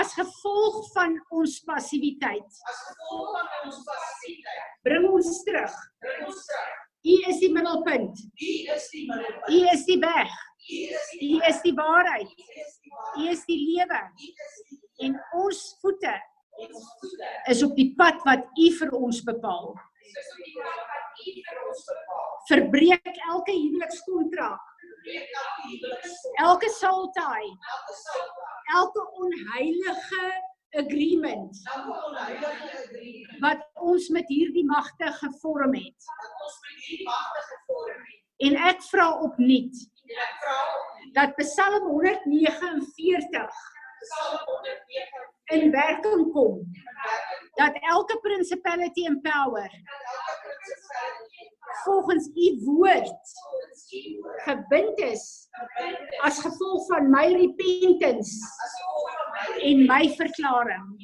as gevolg van ons passiwiteit. as gevolg van ons passiviteit. Bring ons terug. Bring ons terug. U is die middelpunt. U is die middelpunt. U is die weg. U is die waarheid. U is die lewe. En ons voete is op die pad wat U vir ons bepaal. Verbreek elke huwelikskontrak, elke huweliksvol, elke onheilige agreement elke onheilige agreement wat ons met hierdie magte gevorm het. wat ons met hierdie magte gevorm het. En ek vra opnuut ek vra op dat Psalm 149 Psalm 109 in werking kom. Dat elke principality and power volgens u woord gebind is as gevolg van my repentance en my verklaring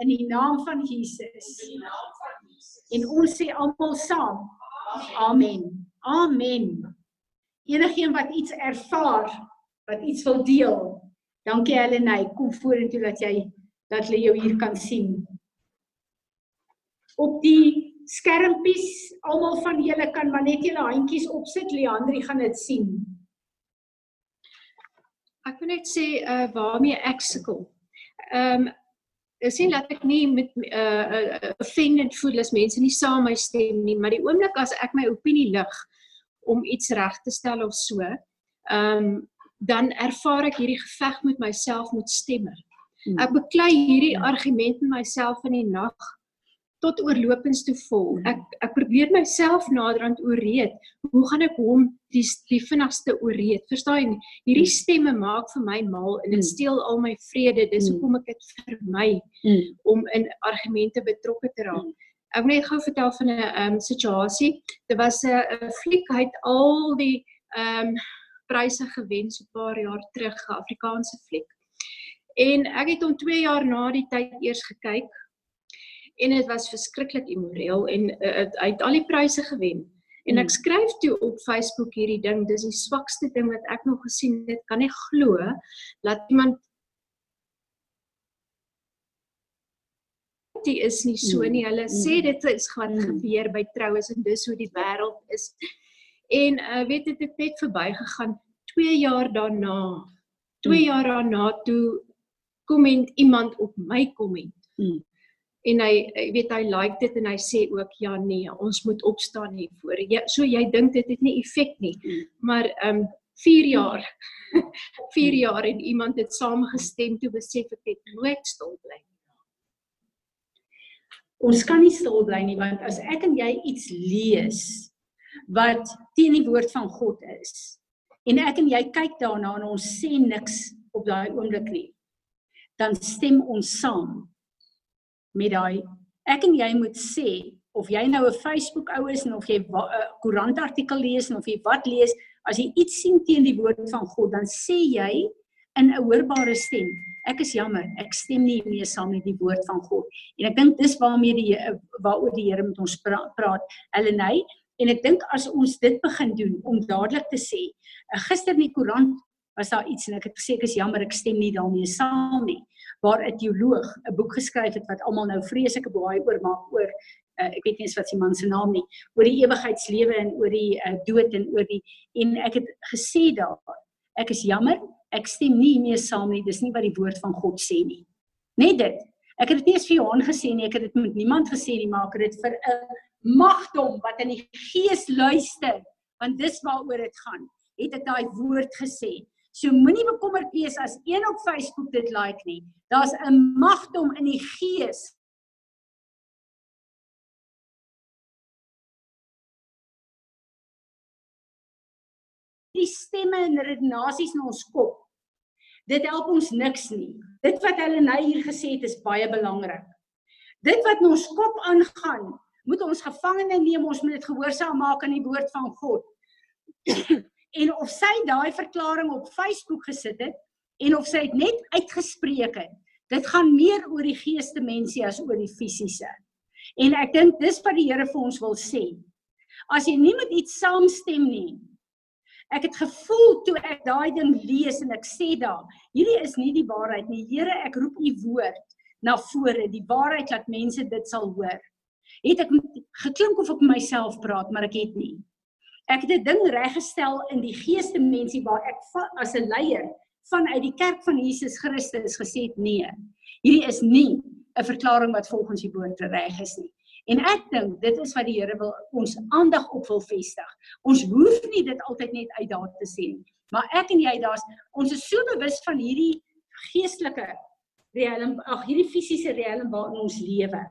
in die naam van Jesus. En ons sê almal saam. Amen. Amen. Enigeen wat iets ervaar, wat iets wil deel. Dankie Helleny, kom vorentoe dat jy dat hulle jou hier kan sien. Op die skermpies, almal van julle kan maar net julle handjies opsit. Leandri gaan dit sien. Ek wil net sê uh waarmee ek sukkel. Ehm um, ek sien dat ek nie met uh offended voel as mense nie saam my stem nie, maar die oomblik as ek my opinie lig om iets reg te stel of so, ehm um, dan ervaar ek hierdie geveg met myself met stemme. Hmm. Ek beklei hierdie argument in myself in die nag tot oorlopends toe vol. Ek ek probeer myself naderhand ooreed. Hoe gaan ek hom die die vinnigste ooreed? Verstaan jy? Hierdie stemme maak vir my mal en dit steel al my vrede. Dis hoekom ek dit vermy om in argumente betrokke te raak. Ek wil net gou vertel van 'n ehm um, situasie. Dit was 'n 'n fliek hy het al die ehm um, pryse gewen so 'n paar jaar terug, 'n Afrikaanse fliek. En ek het hom 2 jaar na die tyd eers gekyk en dit was verskriklik immoreel en uh, hy het al die pryse gewen. En ek Mm. skryf toe op Facebook hierdie ding, dis die swakste ding wat ek nog gesien het. Kan nie glo dat iemand die is nie so Mm, nie. Hulle sê dit is Mm. gebeur by troues en dis hoe die wêreld is. En uh, weet dit het net verbygegaan 2 jaar daarna. 2 Mm. jaar daarna toe komment iemand op my komment. Mm. En hy weet hy like dit en hy sê ook ja nee, ons moet opstaan hiervoor. Ja, so jy dink dit het nie effek nie. Mm. Maar ehm um, 4 jaar 4 jaar en iemand het saamgestem toe besef ek het nooit stil bly. nie. Ons kan nie stil bly nie want as ek en jy iets lees wat teen die woord van God is. En ek en jy kyk daarna en ons sê niks op daai oomblik nie. Dan stem ons saam met daai ek en jy moet sê of jy nou 'n Facebook ou is en of jy 'n koerantartikel lees en of jy wat lees as jy iets sien teen die woord van God dan sê jy in 'n hoorbare stem ek is jammer ek stem nie mee saam met die woord van God. En ek dink dis waarmee die waaroor die Here met ons pra praat. Helleny en ek dink as ons dit begin doen om dadelik te sê, uh, gister in die koerant was daar iets en ek het gesê ek is jammer ek stem nie daarmee saam nie. Waar 'n teoloog 'n boek geskryf het wat almal nou vreeslike baie oor maak oor uh, ek weet nie eens wat sy man se naam nie, oor die ewigheidslewe en oor die uh, dood en oor die en ek het gesê daar ek is jammer, ek stem nie mee saam nie. Dis nie wat die woord van God sê nie. Net dit. Ek het dit nie eens vir Johan gesê nie, ek het dit met niemand gesê nie, maar ek het dit vir 'n magdom wat in die gees luister, want dis waaroor dit gaan. Het ek daai woord gesê. So moenie bekommerd wees as een op Facebook dit like nie. Daar's 'n magdom in die gees die stemme en redenasies in ons kop. Dit help ons niks nie. Dit wat hulle nou hier gesê het is baie belangrik. Dit wat in ons kop aangaan, moet ons gevangene neem, ons moet dit gehoorsaam maak aan die woord van God. en of sy daai verklaring op Facebook gesit het en of sy dit net uitgespreek het, dit gaan meer oor die geeste mensie as oor die fisiese. En ek dink dis wat die Here vir ons wil sê. As jy nie met iets saamstem nie, Ek het gevoel toe ek daai ding lees en ek sê daar, hierdie is nie die waarheid nie. Here, ek roep u woord na vore, die waarheid dat mense dit sal hoor. Het ek geklink of ek myself praat, maar ek het nie. Ek het 'n ding reggestel in die geeste mensie waar ek as 'n leier vanuit die kerk van Jesus Christus gesê het nee. Hierdie is nie 'n verklaring wat volgens die woord reg is nie. En ek dink dit is wat die Here wil ons aandag op wil vestig. Ons hoef nie dit altyd net uit daar te sien, maar ek en jy daar's ons is so bewus van hierdie geestelike riem, ag hierdie fisiese riem waarin ons lewe.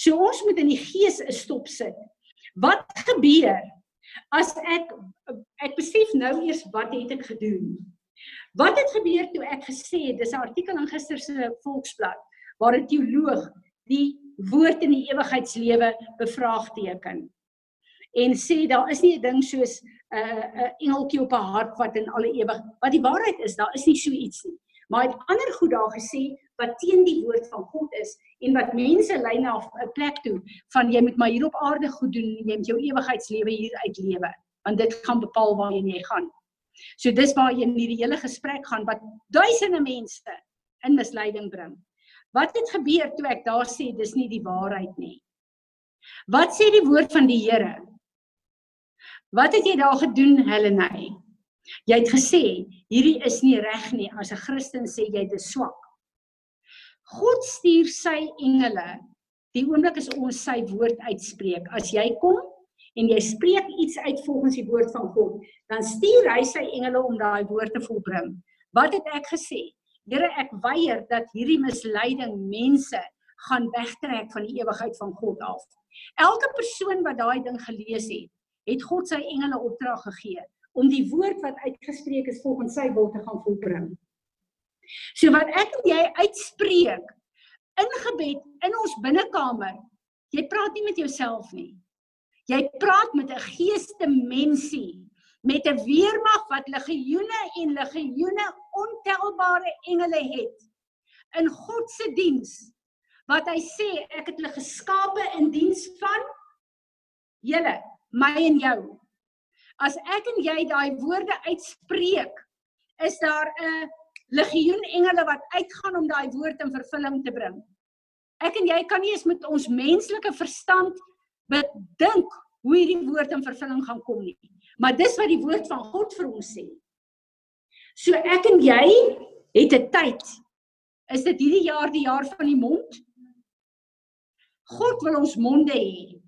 So ons moet in die gees 'n stop sit. Wat gebeur as ek ek besef nou eers wat het ek gedoen? Wat het gebeur toe ek gesê het dis 'n artikel in gister se Volksblad waar 'n teoloog die woord in die ewigheidslewe bevraagteken en sê daar is nie 'n ding soos 'n uh, 'n uh, engeltjie op 'n hart wat in alle ewig wat die waarheid is daar is nie so iets nie. Maar het ander goed daar gesê wat teen die woord van God is en wat mense lei na 'n plek toe van jy moet maar hier op aarde goed doen jy moet jou ewigheidslewe hier uitlewe want dit gaan bepaal waarheen jy gaan So dis waar in hierdie hele gesprek gaan wat duisende mense in misleiding bring. Wat het gebeur toe ek daar sê dis nie die waarheid nie? Wat sê die woord van die Here? Wat het jy daar gedoen, Helene? Jy het gesê hierdie is nie reg nie. As 'n Christen sê jy dis swak. God stuur sy engele. Die oomblik as ons sy woord uitspreek, as jy kom en jy spreek iets uit volgens die woord van God, dan stuur hy sy engele om daai woord te volbring. Wat het ek gesê? Here, ek weier dat hierdie misleiding mense gaan wegtrek van die ewigheid van God af. Elke persoon wat daai ding gelees het, het God sy engele opdrag gegee om die woord wat uitgespreek is volgens sy wil te gaan volbring. So wat ek en jy uitspreek in gebed in ons binnekamer, jy praat nie met jouself nie. Jy praat met 'n geeste mensie, met 'n weermag wat legioene en legioene ontelbare engele het in God se diens. Wat hy sê, ek het hulle geskape in diens van julle, my en jou. As ek en jy daai woorde uitspreek, is daar 'n legioen engele wat uitgaan om daai woord in vervulling te bring. Ek en jy kan nie eens met ons menslike verstand bedink hoe hierdie woord in vervulling gaan kom nie. Maar dis wat die woord van God vir ons sê. So ek en jy het 'n tyd. Is dit hierdie jaar die jaar van die mond? God wil ons monde hê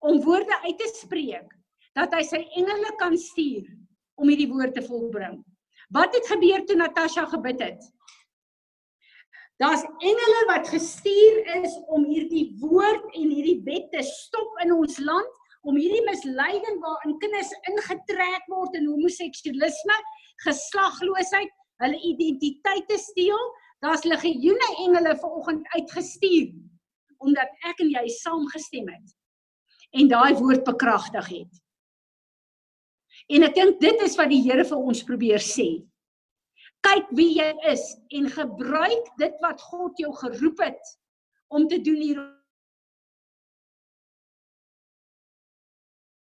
om woorde uit te spreek dat hy sy engele kan stuur om hierdie woord te volbring. Wat het gebeur toe Natasha gebid het? Daar's engele wat gestuur is om hierdie woord en hierdie wet te stop in ons land, om hierdie misleiding waarin kinders ingetrek word in homoseksualisme, geslagloosheid, hulle identiteit te steel. Daar's legioene engele vanoggend uitgestuur omdat ek en jy saamgestem het en daai woord bekragtig het. En ek dink dit is wat die Here vir ons probeer sê kyk wie jy is en gebruik dit wat God jou geroep het om te doen hier.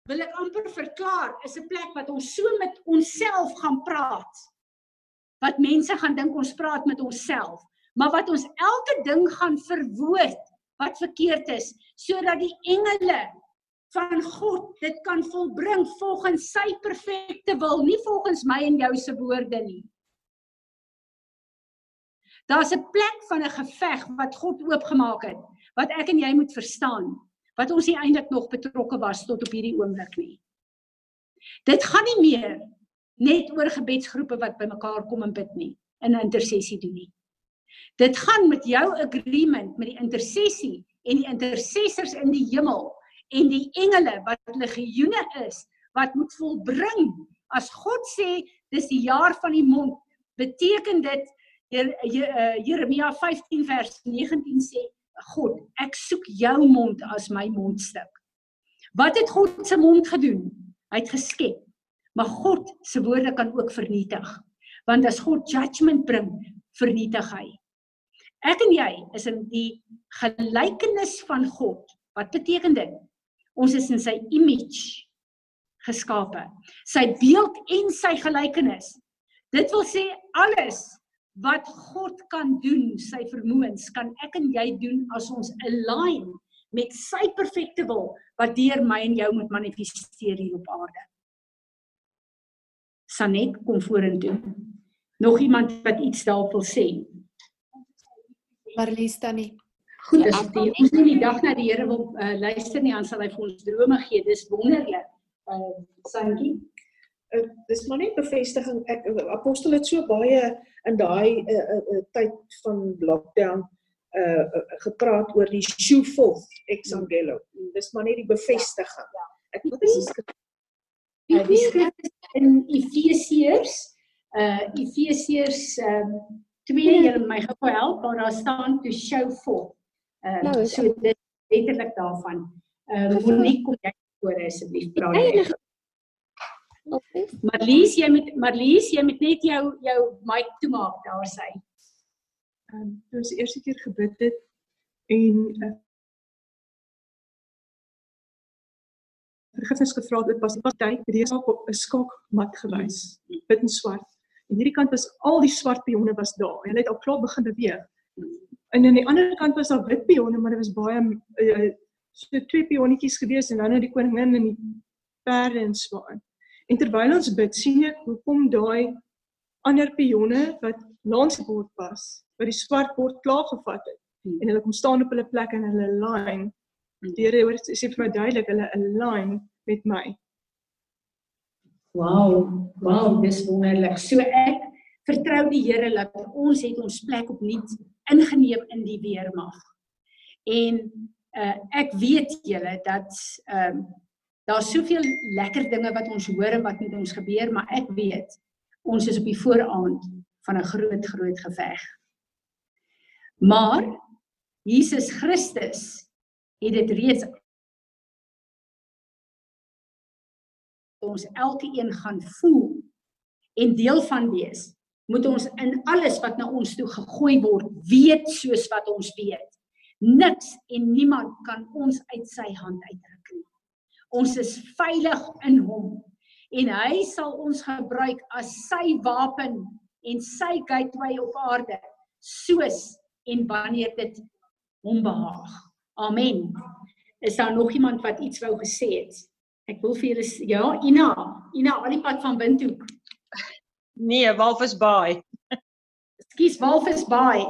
Wil ek amper verklaar is 'n plek wat ons so met onsself gaan praat. Wat mense gaan dink ons praat met onsself, maar wat ons elke ding gaan verwoord wat verkeerd is sodat die engele van God dit kan volbring volgens sy perfekte wil, nie volgens my en jou se woorde nie. Daar's 'n plek van 'n geveg wat God oopgemaak het, wat ek en jy moet verstaan, wat ons nie eintlik nog betrokke was tot op hierdie oomblik nie. Dit gaan nie meer net oor gebedsgroepe wat bymekaar kom en bid nie, in 'n intersessie doen nie. Dit gaan met jou agreement met die intersessie en die intercessors in die hemel en die engele wat legioene is wat moet volbring. As God sê dis die jaar van die mond, beteken dit Jeremia 15 vers 19 sê God, ek soek jou mond as my mondstuk. Wat het God se mond gedoen? Hy het geskep. Maar God se woorde kan ook vernietig. Want as God judgment bring, vernietig hy. Ek en jy is in die gelykenis van God. Wat beteken dit? Ons is in sy image geskape. Sy beeld en sy gelykenis. Dit wil sê alles wat God kan doen, sy vermoëns, kan ek en jy doen as ons align met sy perfekte wil wat deur my en jou moet manifesteer hier op aarde. Sanet kom vorentoe. Nog iemand wat iets daarop wil sê? Marlies tannie. Goed, as die, ons nie die dag na die Here wil uh, luister nie, dan sal hy vir ons drome gee. Dis wonderlik. Uh Sangie. Uh, dis maar net bevestiging. Ek uh, apostel het so baie in daai uh, uh, tyd van lockdown uh, uh gepraat oor die shoe forth exangelo dis maar net die bevestiging. Ek wat is die skrif Uh, die skrif is in Efesiërs, uh Efesiërs um 2, julle my gou help, waar daar staan to show forth. Uh Nou, so dit letterlik daarvan. Uh Monique kom jy voor asseblief enige- Okay. Marlies, jy moet Marlies, jy moet net jou jou mic toemaak daar sy. um, toe ons die eerste keer gebid het en uh, gevra het, dit was die tyd het die skaak op 'n skaakmat gewys, wit en swart. En hierdie kant was al die swart pionne was daar. Hulle het al klaar begin beweeg. En aan die ander kant was daar wit pionne, maar dit was baie uh, so twee pionnetjies gewees en dan nou die koningin en die perde en swaan. En terwyl ons bid, sien ek hoekom daai ander pionne wat langs die bord was, wat die swart bord klaar gevat het Hmm. en hulle kom staan op hulle plek en hulle align. Die Here hoor sê vir my duidelik hulle align met my. Wow, wow, dis wonderlik. So ek vertrou die Here dat ons het ons plek opnuut ingeneem in die weermag. En uh ek weet julle dat ehm um, daar's soveel lekker dinge wat ons hoor en wat met ons gebeur, maar ek weet ons is op die vooraand van 'n groot groot geveg. Maar Jesus Christus het dit reeds ons elke een gaan voel en deel van wees, moet ons in alles wat na ons toe gegooi word, weet soos wat ons weet. Niks en niemand kan ons uit sy hand uitruk nie. Ons is veilig in hom en hy sal ons gebruik as sy wapen en sy gateway op aarde soos en wanneer dit hom behaag. Amen. Is daar nog iemand wat iets wou gesê het? Ek wil vir julle ja, Ina, Ina al die pad van Windhoek. Nee, Walvisbaai. Ekskuus, Walvisbaai.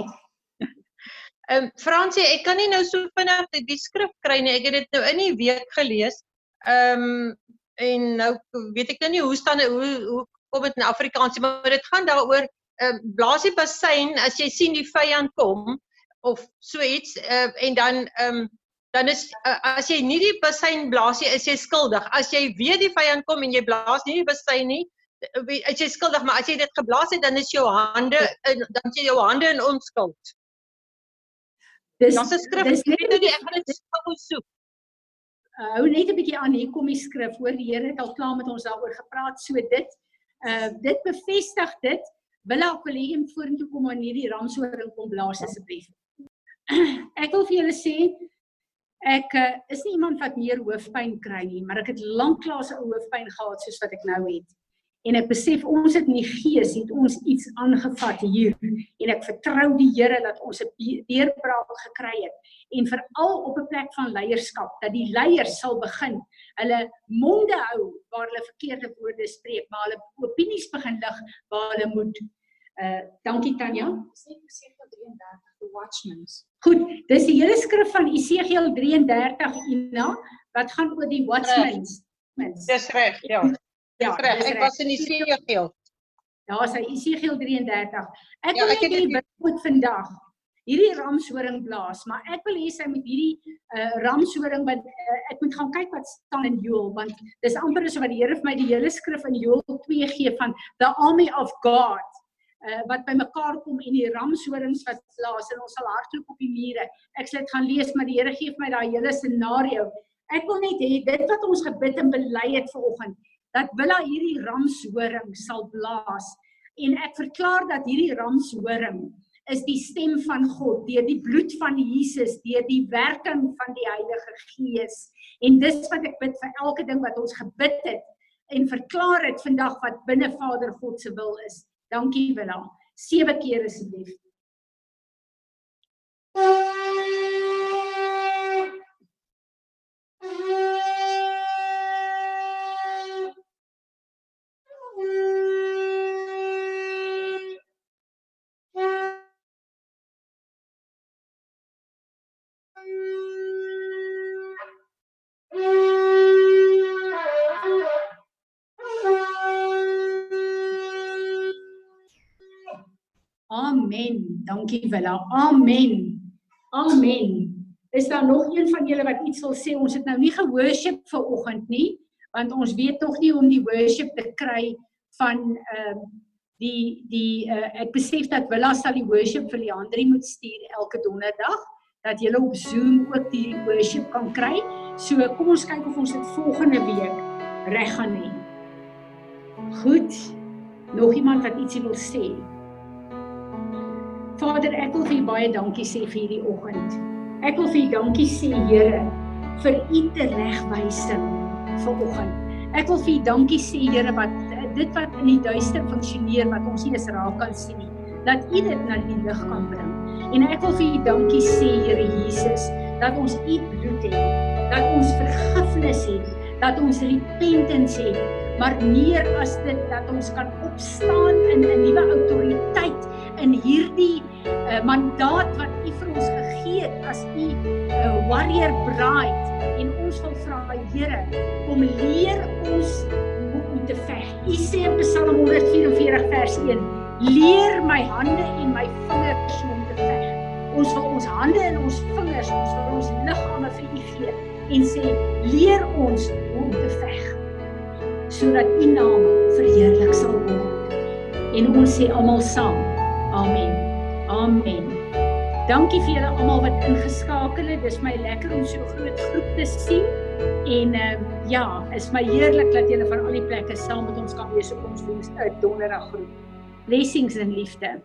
Ehm um, Fransie, ek kan nie nou so vinnig die, die skrif kry nie. Ek het dit nou in die week gelees. Ehm um, en nou weet ek nou nie hoe staan hoe hoe kom dit in Afrikaans, maar dit gaan daaroor ehm uh, blaas die bassein as jy sien die vyand kom of so iets uh, en dan ehm um, dan is uh, as jy nie die bassein blaas nie, is jy skuldig. As jy weet die vyand kom en jy blaas nie die bassein nie, wie- is jy skuldig, maar as jy dit geblaas het, dan is jou hande in dan is jou hande in onskuld. Dis 'n skrif, dis weet nou ek gaan dit gou soek. Uh, hou net 'n bietjie aan, hier kom die skrif. Hoor, die Here het al klaar met ons daaroor gepraat. So dit uh dit bevestig dit. Willa, ek wil moet vorentoe kom wanneer die ramshoring kom blaas asseblief. ek wil vir julle sê ek uh, is nie iemand wat meer hoofpyn kry nie, maar ek het lanklaas 'n hoofpyn gehad soos wat ek nou het. En ek besef ons het in die gees het ons iets aangevat hier en ek vertrou die Here dat ons 'n deurbraak gekry het en veral op 'n plek van leierskap dat die leiers sal begin hulle monde hou waar hulle verkeerde woorde spreek, maar hulle opinies begin lig waar hulle moet. Uh dankie Tanya. the watchmen. Goed, dis die hele skrif van Esegiel 33 Ina wat gaan oor die watchmen. Dis reg, ja. Ja, reg. Ek was in die Esegiel. Daar is hy Esegiel 33. Ek Ja, wil ek het dit- bid vandag hierdie ramshoring blaas, maar ek wil hê sy moet hierdie uh, ramshoring wat uh, ek moet gaan kyk wat staan in Joel want dis amper asof wat die Here vir my die hele skrif in Joel 2 gee van the army of God. uh, wat bymekaar kom en die ramshorings wat blaas en ons sal hardloop op die mure. Ek sal dit gaan lees maar die Here gee vir my daai hele scenario. Ek wil net hê dit wat ons gebid en bely het vanoggend dat Willa hierdie ramshoring sal blaas. En ek verklaar dat hierdie ramshoring is die stem van God deur die bloed van Jesus deur die werking van die Heilige Gees. En dis wat ek bid vir elke ding wat ons gebid het en verklaar dit vandag wat binne Vader God se wil is. Dankie Willa. Sewe keer asseblief Amen. Dankie Willa. Amen. Amen. Is daar nog een van julle wat iets wil sê? Ons het nou nie geworship vir oggend nie, want ons weet nog nie om die worship te kry van ehm uh, die die uh, ek besef dat Willa sal die worship vir Leandri moet stuur elke donderdag dat jy op Zoom ook die worship kan kry. So kom ons kyk of ons dit volgende week reg gaan hê. Goed. Nog iemand wat ietsie wil sê? Vader, ek wil vir U baie dankie sê vir hierdie oggend. Ek wil vir U dankie sê, Here, vir U te regwysing vir oggend. Ek wil vir U dankie sê, Here, wat dit wat in die duister funksioneer wat ons nie eens raak kan sien nie, dat U dit na die lig kan bring. En ek wil vir U dankie sê, Here Jesus, dat ons U bloed het, dat ons vergifnis het, dat ons repentance het, maar meer as dit dat ons kan opstaan in 'n nuwe autoriteit in hierdie uh, mandaat wat U vir ons gegee het as U uh, warrior bride en ons wil vra Here kom leer ons hoe om te veg. U sê in Psalm 144 vers 1: Leer my hande en my vingers om te veg. Ons wil ons hande en ons vingers, ons wil ons liggame vir U gee en sê leer ons hoe om te veg sodat U naam verheerlik sal word. En ons sê almal saam Amen. Amen. Dankie vir julle almal wat ingeskakel het. Dis my lekker om so 'n groot groep te sien. En ehm uh, ja, is my heerlik dat julle van al die plekke saam met ons kan wees op ons woensdag donderdag groep. Blessings en liefde.